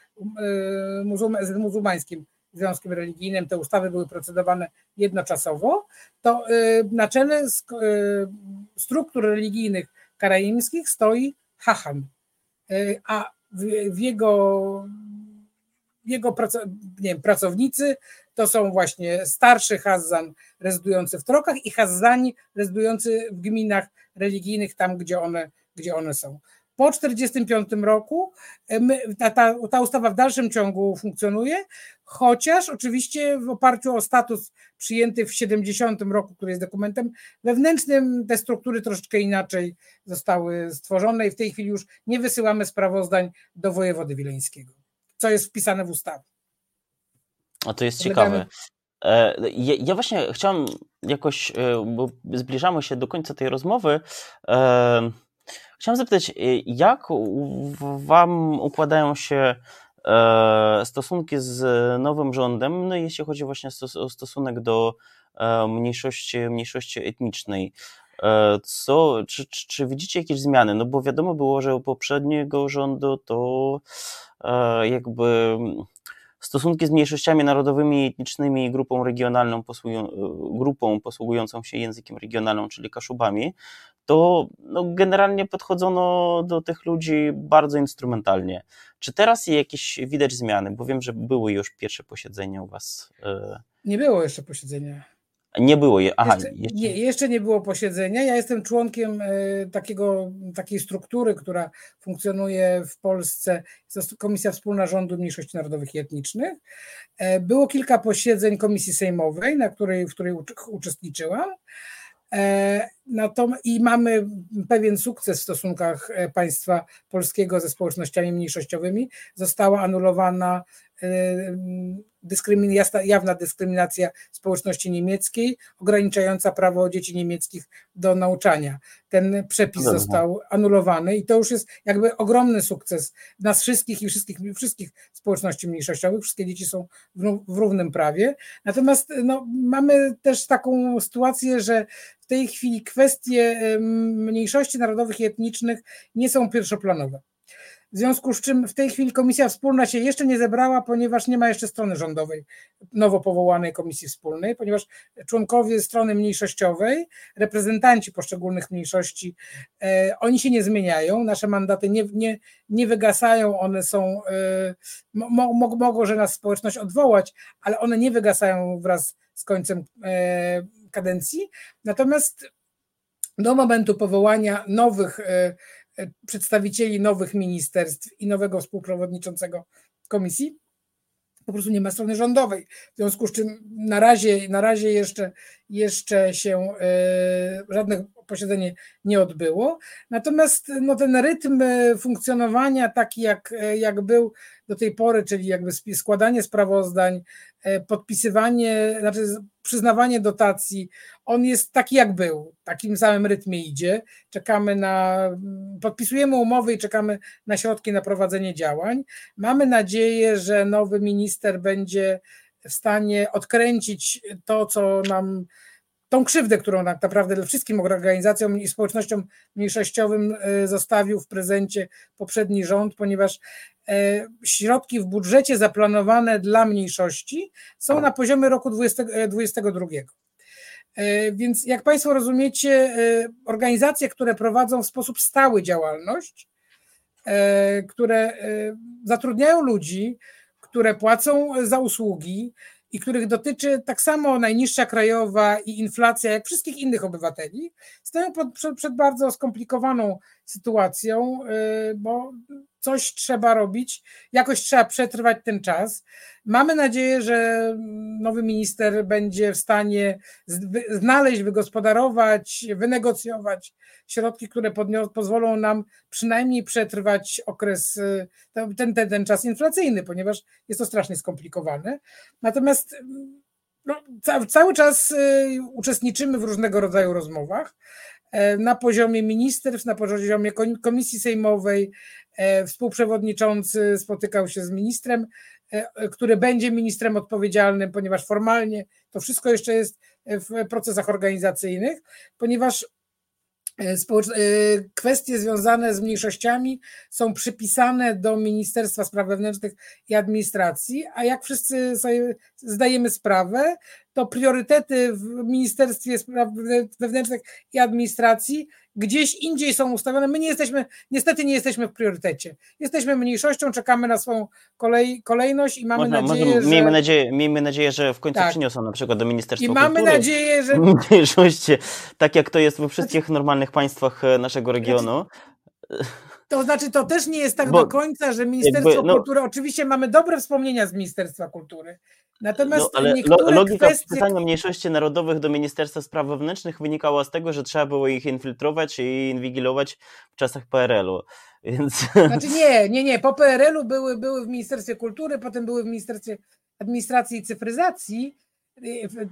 e, z muzułmańskim Związkiem Religijnym. Te ustawy były procedowane jednoczasowo. To na czele struktur religijnych karaimskich stoi Hacham, a w jego jego nie wiem, pracownicy to są właśnie starszy Hazzan rezydujący w Trokach i Hazzani rezydujący w gminach religijnych, tam gdzie one, gdzie one są. Po 1945 roku e, my, ta, ta, ta ustawa w dalszym ciągu funkcjonuje, chociaż oczywiście w oparciu o status przyjęty w 70 roku, który jest dokumentem wewnętrznym, te struktury troszeczkę inaczej zostały stworzone i w tej chwili już nie wysyłamy sprawozdań do wojewody wileńskiego co jest wpisane w ustawie. A to jest ciekawe. E, ja właśnie chciałem jakoś, e, bo zbliżamy się do końca tej rozmowy. E, chciałem zapytać, jak Wam układają się stosunki z nowym rządem, no jeśli chodzi właśnie o stosunek do mniejszości, mniejszości etnicznej. Co, czy, czy, czy widzicie jakieś zmiany? No bo wiadomo było, że u poprzedniego rządu to E, jakby stosunki z mniejszościami narodowymi, etnicznymi i grupą regionalną, posługują, grupą posługującą się językiem regionalnym, czyli kaszubami, to no, generalnie podchodzono do tych ludzi bardzo instrumentalnie. Czy teraz jakieś widać zmiany? Bo wiem, że były już pierwsze posiedzenia u Was. E, Nie było jeszcze posiedzenia. Nie było je. Aha, jeszcze, jeszcze... Nie, jeszcze nie było posiedzenia. Ja jestem członkiem e, takiego, takiej struktury, która funkcjonuje w Polsce. Jest to Komisja Wspólna Rządu Mniejszości Narodowych i Etnicznych. E, było kilka posiedzeń Komisji Sejmowej, na której, w której uczestniczyłam. E, I mamy pewien sukces w stosunkach państwa polskiego ze społecznościami mniejszościowymi. Została anulowana dyskrymin, jawna dyskryminacja społeczności niemieckiej, ograniczająca prawo dzieci niemieckich do nauczania. Ten przepis został anulowany i to już jest jakby ogromny sukces nas wszystkich i wszystkich, wszystkich społeczności mniejszościowych. Wszystkie dzieci są w, w równym prawie. Natomiast no, mamy też taką sytuację, że w tej chwili kwestie mniejszości narodowych i etnicznych nie są pierwszoplanowe. W związku z czym w tej chwili Komisja Wspólna się jeszcze nie zebrała, ponieważ nie ma jeszcze strony rządowej, nowo powołanej Komisji Wspólnej, ponieważ członkowie strony mniejszościowej, reprezentanci poszczególnych mniejszości, e, oni się nie zmieniają, nasze mandaty nie, nie, nie wygasają, one są, e, mo, mo, mogą, że nas społeczność odwołać, ale one nie wygasają wraz z końcem e, kadencji. Natomiast do momentu powołania nowych przedstawicieli nowych ministerstw i nowego współprzewodniczącego komisji po prostu nie ma strony rządowej. W związku z czym na razie, na razie jeszcze, jeszcze się e, żadne posiedzenie nie odbyło. Natomiast no, ten rytm funkcjonowania taki jak, jak był do tej pory, czyli jakby składanie sprawozdań, podpisywanie, znaczy przyznawanie dotacji, on jest taki jak był, takim samym rytmie idzie. Czekamy na, podpisujemy umowy i czekamy na środki na prowadzenie działań. Mamy nadzieję, że nowy minister będzie w stanie odkręcić to, co nam tą krzywdę, którą tak naprawdę wszystkim organizacjom i społecznościom mniejszościowym e, zostawił w prezencie poprzedni rząd, ponieważ e, środki w budżecie zaplanowane dla mniejszości są na poziomie roku 2022. E, więc jak Państwo rozumiecie, organizacje, które prowadzą w sposób stały działalność, które zatrudniają ludzi, które płacą za usługi, i których dotyczy tak samo najniższa krajowa i inflacja, jak wszystkich innych obywateli, stoją pod, przed, przed bardzo skomplikowaną sytuacją, y, bo coś trzeba robić, jakoś trzeba przetrwać ten czas. Mamy nadzieję, że nowy minister będzie w stanie znaleźć, wygospodarować, wynegocjować środki, które pozwolą nam przynajmniej przetrwać okres, ten, ten, ten czas inflacyjny, ponieważ jest to strasznie skomplikowane. Natomiast no, cały czas y, uczestniczymy w różnego rodzaju rozmowach na poziomie ministerstw, na poziomie komisji sejmowej. E, współprzewodniczący spotykał się z ministrem, e, który będzie ministrem odpowiedzialnym, ponieważ formalnie to wszystko jeszcze jest w procesach organizacyjnych, ponieważ E, e, kwestie związane z mniejszościami są przypisane do Ministerstwa Spraw Wewnętrznych i Administracji, a jak wszyscy sobie zdajemy sprawę, to priorytety w Ministerstwie Spraw Wewnętrznych i Administracji gdzieś indziej są ustawione. My nie jesteśmy, niestety nie jesteśmy w priorytecie. Jesteśmy mniejszością, czekamy na swoją kolej, kolejność i mamy Można, nadzieję, może, że... Miejmy nadzieję, miejmy nadzieję, że w końcu tak. przyniosą na przykład do Ministerstwa I mamy Kultury nadzieję, że... mniejszości, tak jak to jest we wszystkich normalnych państwach e, naszego regionu. To znaczy, to też nie jest tak Bo do końca, że Ministerstwo jakby, no- Kultury, oczywiście mamy dobre wspomnienia z Ministerstwa Kultury, natomiast No, ale logika kwestie... wpisania mniejszości narodowych do Ministerstwa Spraw Wewnętrznych wynikała z tego, że trzeba było ich infiltrować i inwigilować w czasach PRL-u. Więc Znaczy nie, nie, nie, po PRL-u były, były w Ministerstwie Kultury, potem były w Ministerstwie Administracji i Cyfryzacji,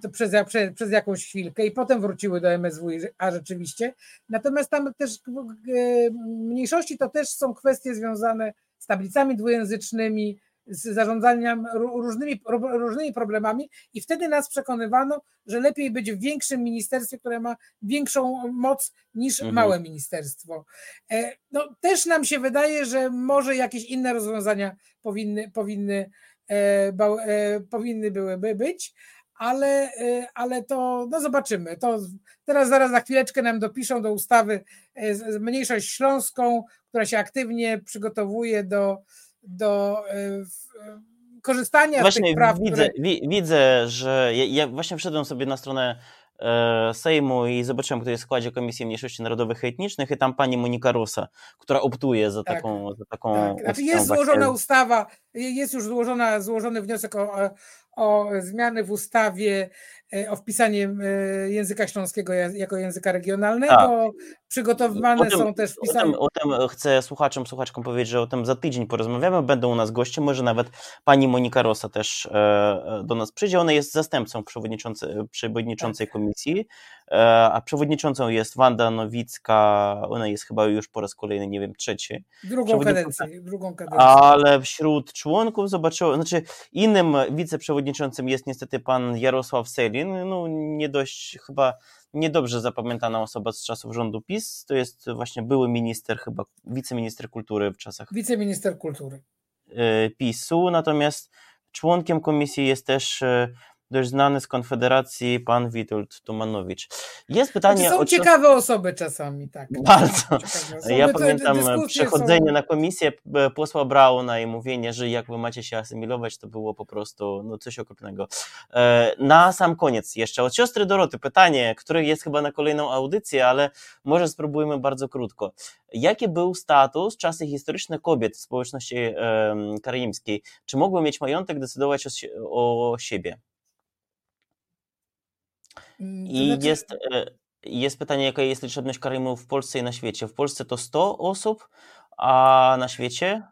to przez, przez, przez jakąś chwilkę i potem wróciły do MSWiA rzeczywiście. Natomiast tam też e, mniejszości to też są kwestie związane z tablicami dwujęzycznymi, z zarządzaniem różnymi, różnymi problemami i wtedy nas przekonywano, że lepiej być w większym ministerstwie, które ma większą moc niż mhm. małe ministerstwo. E, no, też nam się wydaje, że może jakieś inne rozwiązania powinny, powinny, e, powinny byłyby być, ale, ale to no zobaczymy. To teraz zaraz za chwileczkę nam dopiszą do ustawy mniejszość śląską, która się aktywnie przygotowuje do, do y, korzystania właśnie z tych praw. Widzę, które... wi, widzę że ja, ja, właśnie wszedłem sobie na stronę e, Sejmu i zobaczyłem, kto jest w składzie Komisji Mniejszości Narodowych i Etnicznych i tam pani Monika Rusa, która optuje za tak, taką, za taką tak. Znaczy jest złożona ustawa, jest już złożona, złożony wniosek o, o zmiany w ustawie e, o wpisanie e, języka śląskiego jako języka regionalnego. Tak. Przygotowywane tym, są też wpisane. O tym, o tym chcę słuchaczom, słuchaczkom powiedzieć, że o tym za tydzień porozmawiamy. Będą u nas goście, może nawet pani Monika Rosa też e, do nas przyjdzie. Ona jest zastępcą przewodniczącej, przewodniczącej tak. komisji, a przewodniczącą jest Wanda Nowicka. Ona jest chyba już po raz kolejny, nie wiem, trzeci. Drugą kadencję. Drugą kadencję. Ale wśród członków zobaczyłem, znaczy innym wiceprzewodniczącym jest niestety pan Jarosław Selin, no nie dość chyba niedobrze zapamiętana osoba z czasów rządu PiS. To jest właśnie były minister, chyba wiceminister kultury w czasach Wiceminister kultury. e, PiSu. Natomiast członkiem komisji jest też e, dość znany z Konfederacji pan Witold Tumanowicz. Jest pytanie Znaczy, są o ciekawe osoby czasami, tak. Bardzo. Ja pamiętam dyskusje przechodzenie są- na komisję e, posła Brauna i mówienie, że jak wy macie się asymilować, to było po prostu no, coś okropnego. E, Na sam koniec jeszcze od siostry Doroty pytanie, które jest chyba na kolejną audycję, ale może spróbujmy bardzo krótko. Jaki był status, czasy historyczne kobiet w społeczności em, karaimskiej? Czy mogły mieć majątek, decydować o, o siebie? Mm, I znaczy- jest, e, jest pytanie, jaka jest liczebność Karaimów w Polsce i na świecie. W Polsce to 100 osób, a na świecie?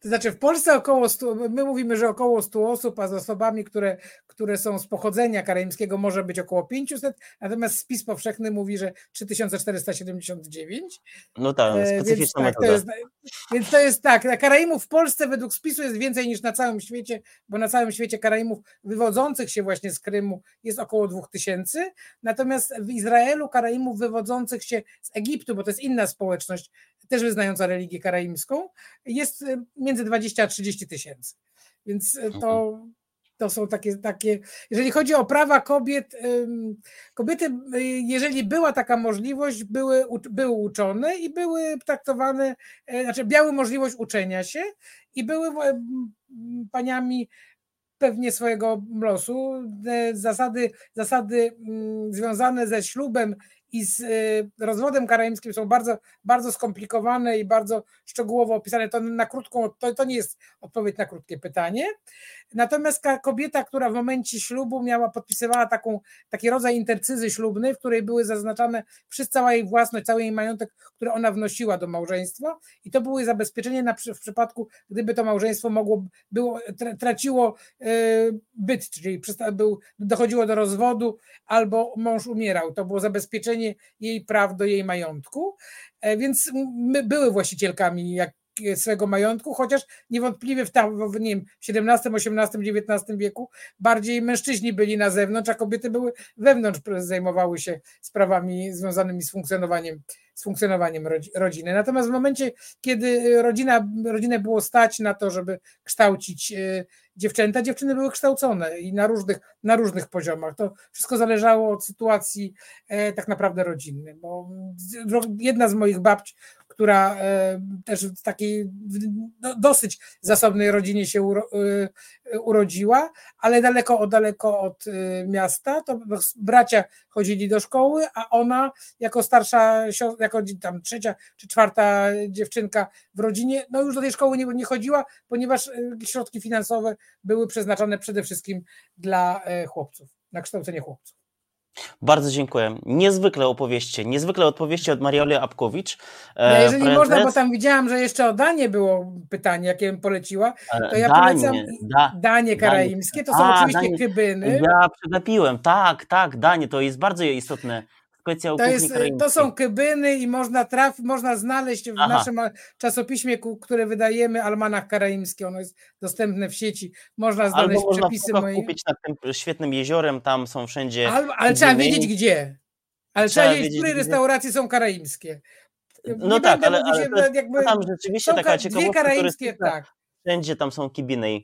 To znaczy w Polsce około 100, my mówimy, że około 100 osób, a z osobami, które, które są z pochodzenia karaimskiego może być około 500, natomiast spis powszechny mówi, że 3479. No tak, E, więc, specyficzna tak, to jest, więc to jest tak, na Karaimów w Polsce według spisu jest więcej niż na całym świecie, bo na całym świecie Karaimów wywodzących się właśnie z Krymu jest około 2000, natomiast w Izraelu Karaimów wywodzących się z Egiptu, bo to jest inna społeczność, też wyznająca religię karaimską, jest e, między 20 a 30 tysięcy. Więc e, to, to są takie, takie, jeżeli chodzi o prawa kobiet, kobiety, y, jeżeli była taka możliwość, były, były uczone i były traktowane, znaczy miały możliwość uczenia się i były paniami pewnie swojego losu. E, Zasady, zasady mm, związane ze ślubem i z e, rozwodem karaimskim są bardzo, bardzo skomplikowane i bardzo szczegółowo opisane. To, na krótką, to, to nie jest odpowiedź na krótkie pytanie. Natomiast kobieta, która w momencie ślubu miała, podpisywała taką, taki rodzaj intercyzy ślubnej, w której były zaznaczane wszystko, cała jej własność, cały jej majątek, który ona wnosiła do małżeństwa i to były zabezpieczenie na, w przypadku, gdyby to małżeństwo mogło, było, tra, traciło e, byt, czyli był, dochodziło do rozwodu albo mąż umierał. To było zabezpieczenie jej praw do jej majątku, E, więc były właścicielkami jak swego majątku, chociaż niewątpliwie w, tam, w XVII, XVIII, XIX wieku bardziej mężczyźni byli na zewnątrz, a kobiety były wewnątrz, zajmowały się sprawami związanymi z funkcjonowaniem, z funkcjonowaniem rodzi- rodziny. Natomiast w momencie, kiedy rodzina, rodzinę było stać na to, żeby kształcić e, dziewczęta, dziewczyny były kształcone i na różnych, na różnych poziomach. To wszystko zależało od sytuacji e, tak naprawdę rodzinnej, bo jedna z moich babci, która e, też w takiej no, dosyć zasobnej rodzinie się e, urodziła, ale daleko, daleko od e, miasta, to bracia chodzili do szkoły, a ona jako starsza, jako tam trzecia czy czwarta dziewczynka w rodzinie, no już do tej szkoły nie, nie chodziła, ponieważ e, środki finansowe były przeznaczone przede wszystkim dla e, chłopców, na kształcenie chłopców. Bardzo dziękuję. Niezwykle opowieści, niezwykle odpowiedzi od Marioli Apkowicz. Ja, e, jeżeli prezes- można, bo tam widziałam, że jeszcze o Danie było pytanie, jakie bym poleciła, e, to ja Danie, polecam da, Danie karaimskie, to są A, oczywiście Danie. kybyny. Ja przegapiłem, tak, tak, Danie, to jest bardzo istotne. Kwestia To, jest, karaimskiej. to są kybyny i można trafić, można znaleźć w Aha. naszym czasopiśmie, które wydajemy, Almanach Karaimski, ono jest dostępne w sieci, można znaleźć Albo można przepisy moje. kupić nad tym świetnym jeziorem, tam są wszędzie. Ale, ale trzeba wiedzieć gdzie. Ale Trzeba wiedzieć, w wiedzieć, której gdzie. restauracji są karaimskie. No Nie tak, ale, ale to jest, jakby tam rzeczywiście taka ciekawostka karaimskie, turystyczna. tak. Wszędzie tam są kibiny.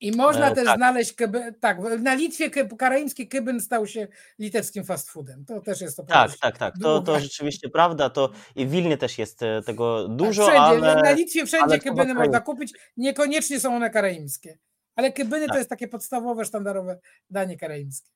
I- można E, też tak. znaleźć, kyby, tak, na Litwie ky- karaimski kybyn stał się litewskim fast foodem. To też jest to Tak, tak, tak. To, to rzeczywiście prawda. To i w Wilnie też jest e, tego dużo, Tak, wszędzie, ale Na Litwie wszędzie kybyny można kupić, niekoniecznie są one karaimskie. Ale kybyny to Tak. jest takie podstawowe, sztandarowe danie karaimskie.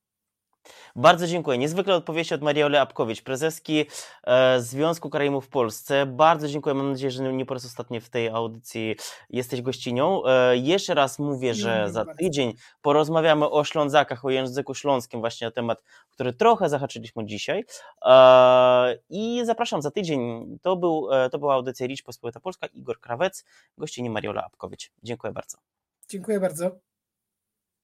Bardzo dziękuję. Niezwykle odpowiedzi od Marioli Apkowicz, prezeski e, Związku Karaimów w Polsce. Bardzo dziękuję. Mam nadzieję, że nie po raz ostatni w tej audycji jesteś gościnią. E, jeszcze raz mówię, że Miło mi za tydzień porozmawiamy o Ślązakach, o języku śląskim, właśnie na temat, który trochę zahaczyliśmy dzisiaj. E, I zapraszam za tydzień. To, był, to była audycja Ricz Pospolita Polska. Igor Krawec, gościni Mariola Apkowicz. Dziękuję bardzo. Dziękuję bardzo.